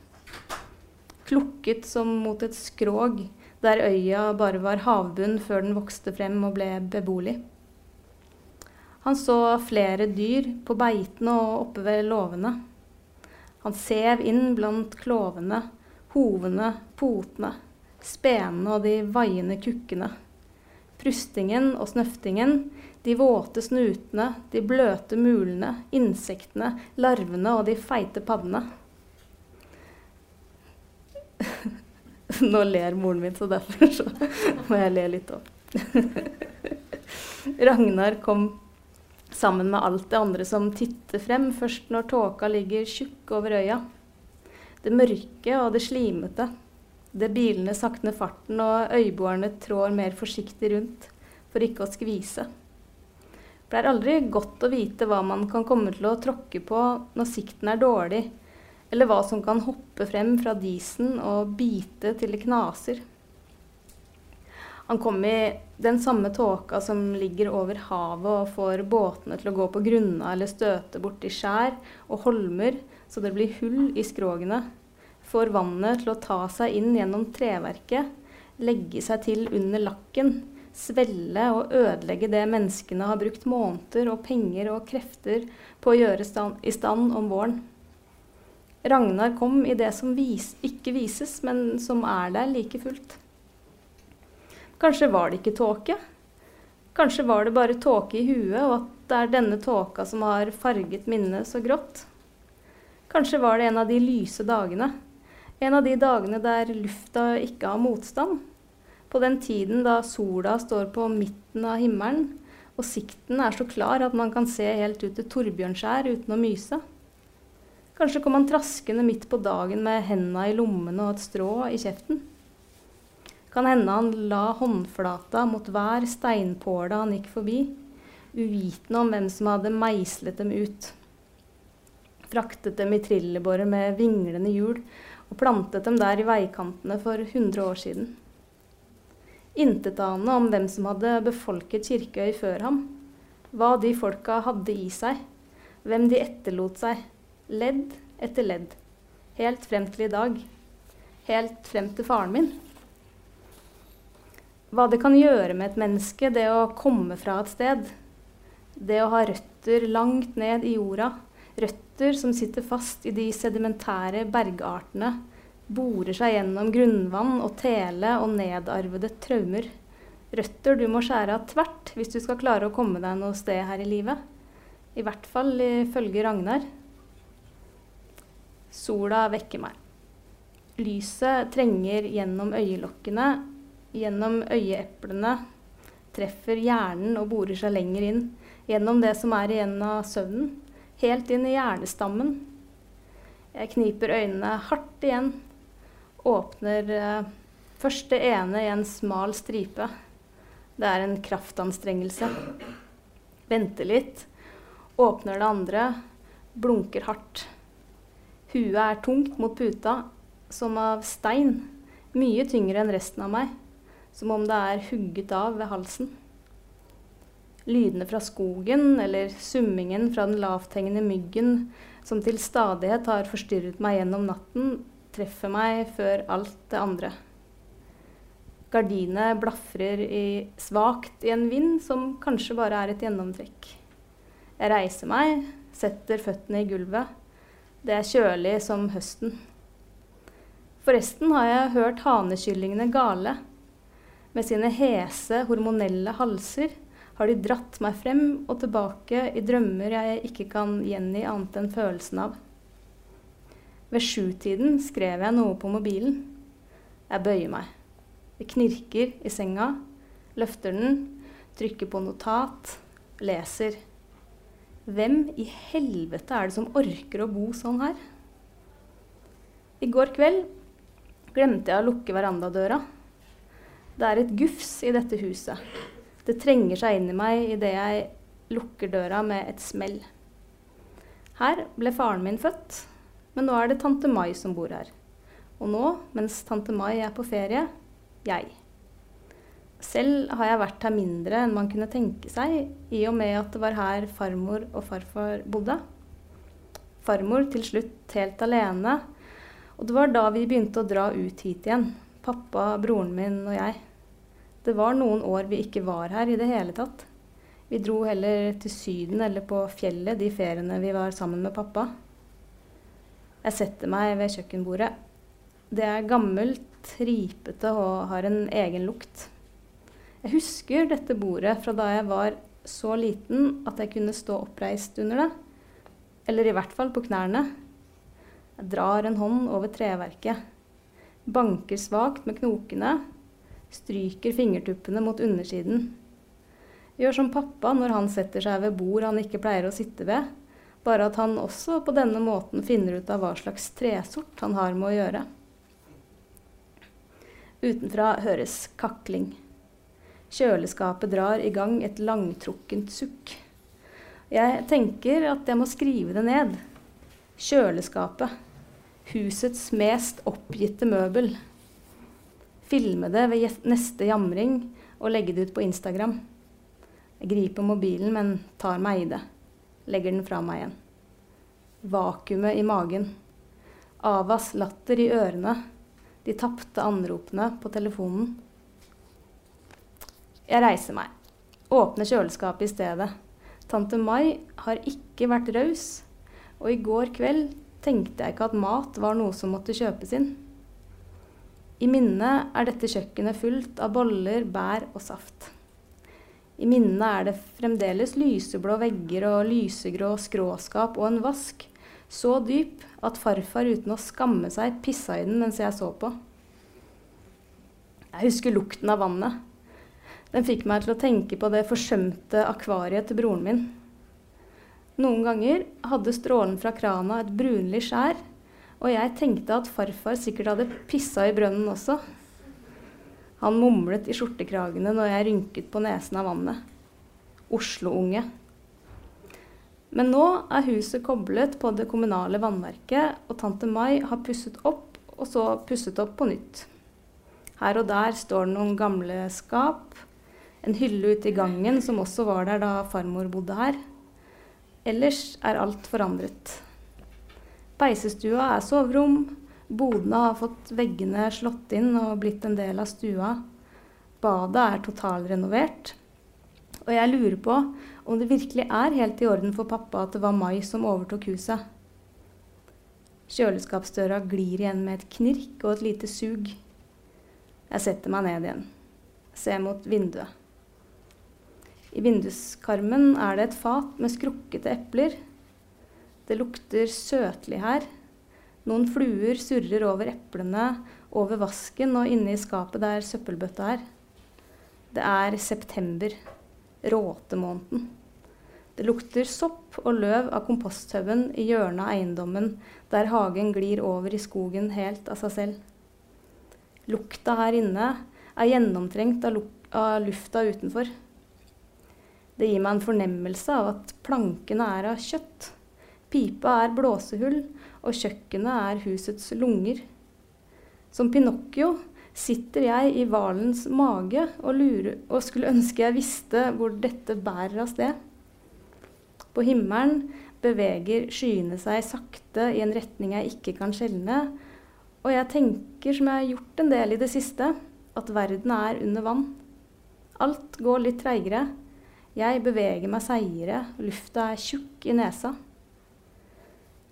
Klukket som mot et skrog, der øya bare var havbunn før den vokste frem og ble beboelig. Han så flere dyr på beitene og oppe ved låvene. Han sev inn blant klovene hovene, potene, spenene og de vaiende kukkene. Prustingen og snøftingen, de våte snutene, de bløte mulene, insektene, larvene og de feite paddene. [laughs] [laughs] Nå ler moren min, så derfor så må jeg le litt òg. [laughs] Ragnar kom sammen med alt det andre som titter frem, først når tåka ligger tjukk over øya. Det mørke og det slimete. Det bilene sakner farten, og øyboerne trår mer forsiktig rundt for ikke å skvise. Det er aldri godt å vite hva man kan komme til å tråkke på når sikten er dårlig, eller hva som kan hoppe frem fra disen og bite til det knaser. Han kom i den samme tåka som ligger over havet og får båtene til å gå på grunna eller støte borti skjær og holmer så det blir hull i skrogene, får vannet til å ta seg inn gjennom treverket, legge seg til under lakken, svelle og ødelegge det menneskene har brukt måneder og penger og krefter på å gjøre stand, i stand om våren. Ragnar kom i det som vis, ikke vises, men som er der like fullt. Kanskje var det ikke tåke? Kanskje var det bare tåke i huet, og at det er denne tåka som har farget minnet så grått? Kanskje var det en av de lyse dagene. En av de dagene der lufta ikke har motstand. På den tiden da sola står på midten av himmelen, og sikten er så klar at man kan se helt ut til Torbjørnskjær uten å myse. Kanskje kom han traskende midt på dagen med henda i lommene og et strå i kjeften. Kan hende han la håndflata mot hver steinpåle han gikk forbi, uvitende om hvem som hadde meislet dem ut fraktet dem i trillebårer med vinglende hjul og plantet dem der i veikantene for 100 år siden. Intetanende om hvem som hadde befolket Kirkeøy før ham, hva de folka hadde i seg, hvem de etterlot seg, ledd etter ledd, helt frem til i dag, helt frem til faren min. Hva det kan gjøre med et menneske, det å komme fra et sted, det å ha røtter langt ned i jorda, Røtter som sitter fast i de sedimentære bergartene, borer seg gjennom grunnvann og tele og nedarvede traumer. Røtter du må skjære av tvert hvis du skal klare å komme deg noe sted her i livet. I hvert fall ifølge Ragnar. Sola vekker meg. Lyset trenger gjennom øyelokkene, gjennom øyeeplene, treffer hjernen og borer seg lenger inn, gjennom det som er igjen av søvnen helt inn i hjernestammen. Jeg kniper øynene hardt igjen. Åpner eh, først det ene i en smal stripe. Det er en kraftanstrengelse. Venter litt. Åpner det andre. Blunker hardt. Huet er tungt mot puta, som av stein. Mye tyngre enn resten av meg. Som om det er hugget av ved halsen. Lydene fra skogen eller summingen fra den lavthengende myggen som til stadighet har forstyrret meg gjennom natten, treffer meg før alt det andre. Gardinet blafrer svakt i en vind som kanskje bare er et gjennomtrekk. Jeg reiser meg, setter føttene i gulvet. Det er kjølig som høsten. Forresten har jeg hørt hanekyllingene gale. Med sine hese, hormonelle halser har de dratt meg frem og tilbake i drømmer jeg ikke kan gjengi annet enn følelsen av. Ved sjutiden skrev jeg noe på mobilen. Jeg bøyer meg. Det knirker i senga. Løfter den, trykker på notat, leser. Hvem i helvete er det som orker å bo sånn her? I går kveld glemte jeg å lukke verandadøra. Det er et gufs i dette huset. Det trenger seg inn i meg idet jeg lukker døra med et smell. Her ble faren min født, men nå er det tante Mai som bor her. Og nå, mens tante Mai er på ferie, jeg. Selv har jeg vært her mindre enn man kunne tenke seg, i og med at det var her farmor og farfar bodde. Farmor til slutt helt alene og det var da vi begynte å dra ut hit igjen. Pappa, broren min og jeg. Det var noen år vi ikke var her i det hele tatt. Vi dro heller til Syden eller på fjellet de feriene vi var sammen med pappa. Jeg setter meg ved kjøkkenbordet. Det er gammelt, ripete og har en egen lukt. Jeg husker dette bordet fra da jeg var så liten at jeg kunne stå oppreist under det. Eller i hvert fall på knærne. Jeg drar en hånd over treverket. Banker svakt med knokene. Stryker fingertuppene mot undersiden. Gjør som pappa når han setter seg ved bord han ikke pleier å sitte ved. Bare at han også på denne måten finner ut av hva slags tresort han har med å gjøre. Utenfra høres kakling. Kjøleskapet drar i gang et langtrukkent sukk. Jeg tenker at jeg må skrive det ned. Kjøleskapet. Husets mest oppgitte møbel. Filme det ved neste jamring og legge det ut på Instagram. Jeg griper mobilen, men tar meg i det. Legger den fra meg igjen. Vakuumet i magen. Avas latter i ørene. De tapte anropene på telefonen. Jeg reiser meg. Åpner kjøleskapet i stedet. Tante Mai har ikke vært raus og i går kveld tenkte jeg ikke at mat var noe som måtte kjøpes inn. I minnet er dette kjøkkenet fullt av boller, bær og saft. I minnet er det fremdeles lyseblå vegger og lysegrå skråskap og en vask så dyp at farfar uten å skamme seg pissa i den mens jeg så på. Jeg husker lukten av vannet. Den fikk meg til å tenke på det forsømte akvariet til broren min. Noen ganger hadde strålen fra krana et brunlig skjær, og jeg tenkte at farfar sikkert hadde pissa i brønnen også. Han mumlet i skjortekragene når jeg rynket på nesen av vannet. Oslo-unge. Men nå er huset koblet på det kommunale vannverket, og tante Mai har pusset opp og så pusset opp på nytt. Her og der står det noen gamle skap, en hylle ute i gangen som også var der da farmor bodde her. Ellers er alt forandret. Peisestua er soverom. Bodene har fått veggene slått inn og blitt en del av stua. Badet er totalrenovert. Og jeg lurer på om det virkelig er helt i orden for pappa at det var Mai som overtok huset. Kjøleskapsdøra glir igjen med et knirk og et lite sug. Jeg setter meg ned igjen. Ser mot vinduet. I vinduskarmen er det et fat med skrukkete epler. Det lukter søtlig her. Noen fluer surrer over eplene, over vasken og inne i skapet der søppelbøtta er. Det er september, råtemåneden. Det lukter sopp og løv av komposthaugen i hjørnet av eiendommen, der hagen glir over i skogen helt av seg selv. Lukta her inne er gjennomtrengt av, av lufta utenfor. Det gir meg en fornemmelse av at plankene er av kjøtt. Pipa er blåsehull, og kjøkkenet er husets lunger. Som Pinocchio sitter jeg i hvalens mage og, lurer, og skulle ønske jeg visste hvor dette bærer av sted. På himmelen beveger skyene seg sakte i en retning jeg ikke kan skjelne, og jeg tenker, som jeg har gjort en del i det siste, at verden er under vann. Alt går litt treigere. Jeg beveger meg seigere, lufta er tjukk i nesa.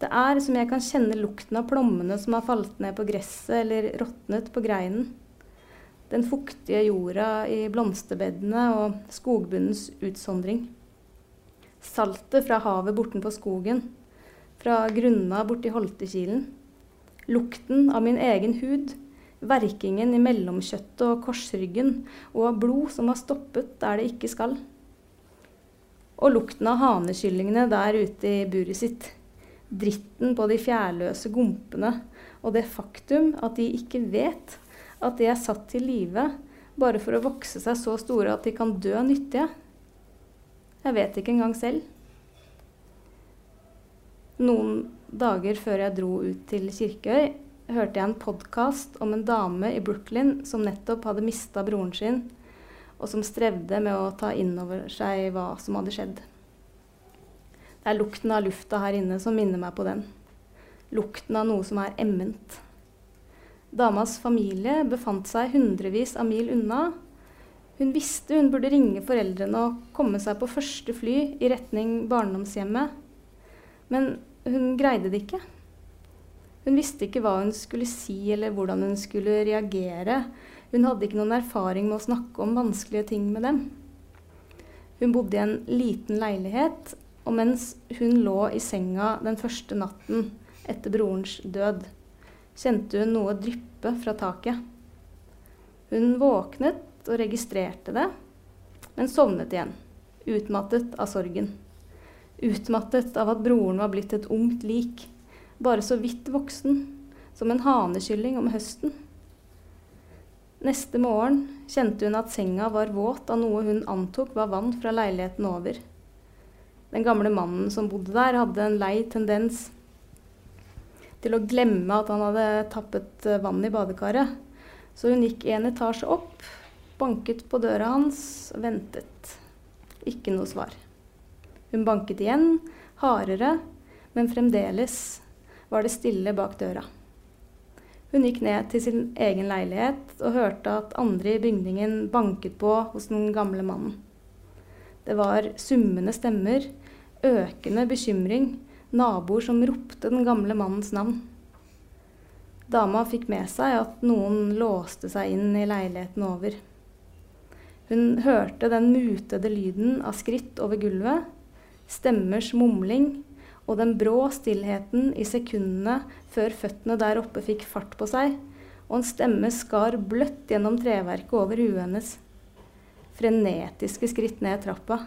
Det er som jeg kan kjenne lukten av plommene som har falt ned på gresset eller råtnet på greinen. Den fuktige jorda i blomsterbedene og skogbunnens utsondring. Saltet fra havet bortenpå skogen, fra grunna borti Holtekilen. Lukten av min egen hud, verkingen i mellomkjøttet og korsryggen, og av blod som har stoppet der det ikke skal. Og lukten av hanekyllingene der ute i buret sitt dritten på de fjærløse gompene og det faktum at de ikke vet at de er satt til live bare for å vokse seg så store at de kan dø nyttige. Jeg vet ikke engang selv. Noen dager før jeg dro ut til Kirkøy, hørte jeg en podkast om en dame i Brooklyn som nettopp hadde mista broren sin, og som strevde med å ta inn over seg hva som hadde skjedd. Det er lukten av lufta her inne som minner meg på den. Lukten av noe som er emment. Damas familie befant seg hundrevis av mil unna. Hun visste hun burde ringe foreldrene og komme seg på første fly i retning barndomshjemmet. Men hun greide det ikke. Hun visste ikke hva hun skulle si eller hvordan hun skulle reagere. Hun hadde ikke noen erfaring med å snakke om vanskelige ting med dem. Hun bodde i en liten leilighet og mens hun lå i senga den første natten etter brorens død, kjente hun noe dryppe fra taket. Hun våknet og registrerte det, men sovnet igjen, utmattet av sorgen. Utmattet av at broren var blitt et ungt lik, bare så vidt voksen, som en hanekylling om høsten. Neste morgen kjente hun at senga var våt av noe hun antok var vann fra leiligheten over. Den gamle mannen som bodde der, hadde en lei tendens til å glemme at han hadde tappet eh, vann i badekaret. Så hun gikk en etasje opp, banket på døra hans og ventet. Ikke noe svar. Hun banket igjen, hardere, men fremdeles var det stille bak døra. Hun gikk ned til sin egen leilighet og hørte at andre i bygningen banket på hos den gamle mannen. Det var summende stemmer, økende bekymring, naboer som ropte den gamle mannens navn. Dama fikk med seg at noen låste seg inn i leiligheten over. Hun hørte den mutede lyden av skritt over gulvet, stemmers mumling og den brå stillheten i sekundene før føttene der oppe fikk fart på seg, og en stemme skar bløtt gjennom treverket over huet hennes. Frenetiske skritt ned trappa.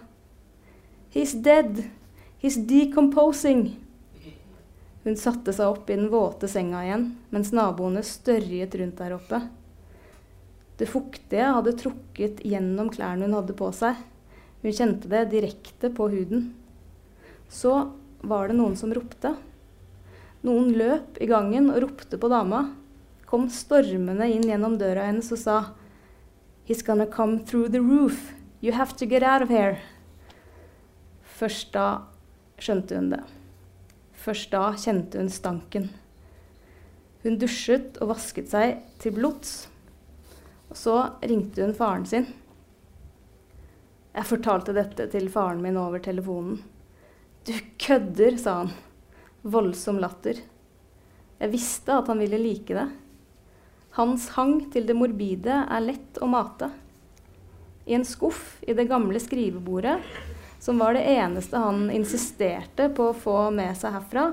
He's dead! He's decomposing. Hun satte seg opp i den våte senga igjen, mens naboene størjet rundt der oppe. Det fuktige hadde trukket gjennom klærne hun hadde på seg. Hun kjente det direkte på huden. Så var det noen som ropte. Noen løp i gangen og ropte på dama. Kom stormende inn gjennom døra hennes og sa He's gonna come through the roof. You have to get out of here. Først da skjønte hun det. Først da kjente hun stanken. Hun dusjet og vasket seg til blods. Og så ringte hun faren sin. Jeg fortalte dette til faren min over telefonen. Du kødder, sa han. Voldsom latter. Jeg visste at han ville like det. Hans hang til det morbide er lett å mate. I en skuff i det gamle skrivebordet som var det eneste han insisterte på å få med seg herfra,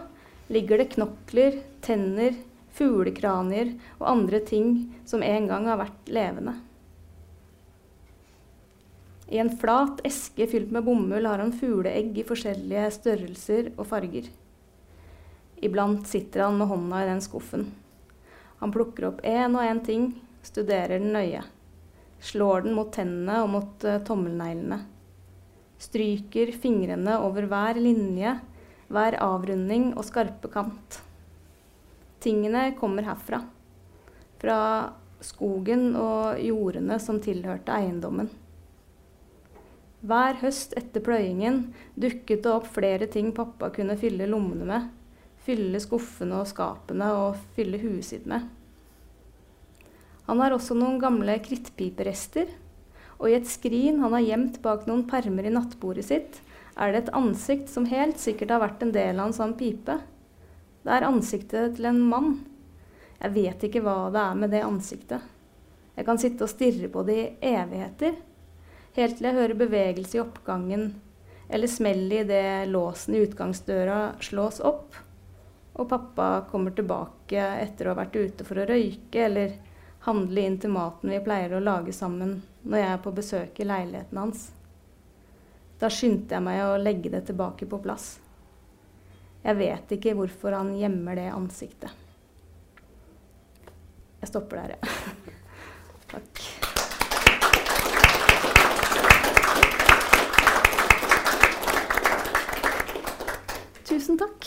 ligger det knokler, tenner, fuglekranier og andre ting som en gang har vært levende. I en flat eske fylt med bomull har han fugleegg i forskjellige størrelser og farger. Iblant sitter han med hånda i den skuffen. Han plukker opp én og én ting, studerer den nøye. Slår den mot tennene og mot uh, tommelneglene stryker fingrene over hver linje, hver avrunding og skarpe kant. Tingene kommer herfra. Fra skogen og jordene som tilhørte eiendommen. Hver høst etter pløyingen dukket det opp flere ting pappa kunne fylle lommene med. Fylle skuffene og skapene og fylle huet sitt med. Han har også noen gamle krittpiperester og i et skrin han har gjemt bak noen permer i nattbordet sitt, er det et ansikt som helt sikkert har vært en del av en sånn pipe. Det er ansiktet til en mann. Jeg vet ikke hva det er med det ansiktet. Jeg kan sitte og stirre på det i evigheter, helt til jeg hører bevegelse i oppgangen, eller smell i det låsen i utgangsdøra slås opp, og pappa kommer tilbake etter å ha vært ute for å røyke eller handle inn til maten vi pleier å lage sammen når jeg er på besøk i leiligheten hans. Da skyndte jeg meg å legge det tilbake på plass. Jeg vet ikke hvorfor han gjemmer det ansiktet. Jeg stopper der, ja. [laughs] Takk. Tusen takk.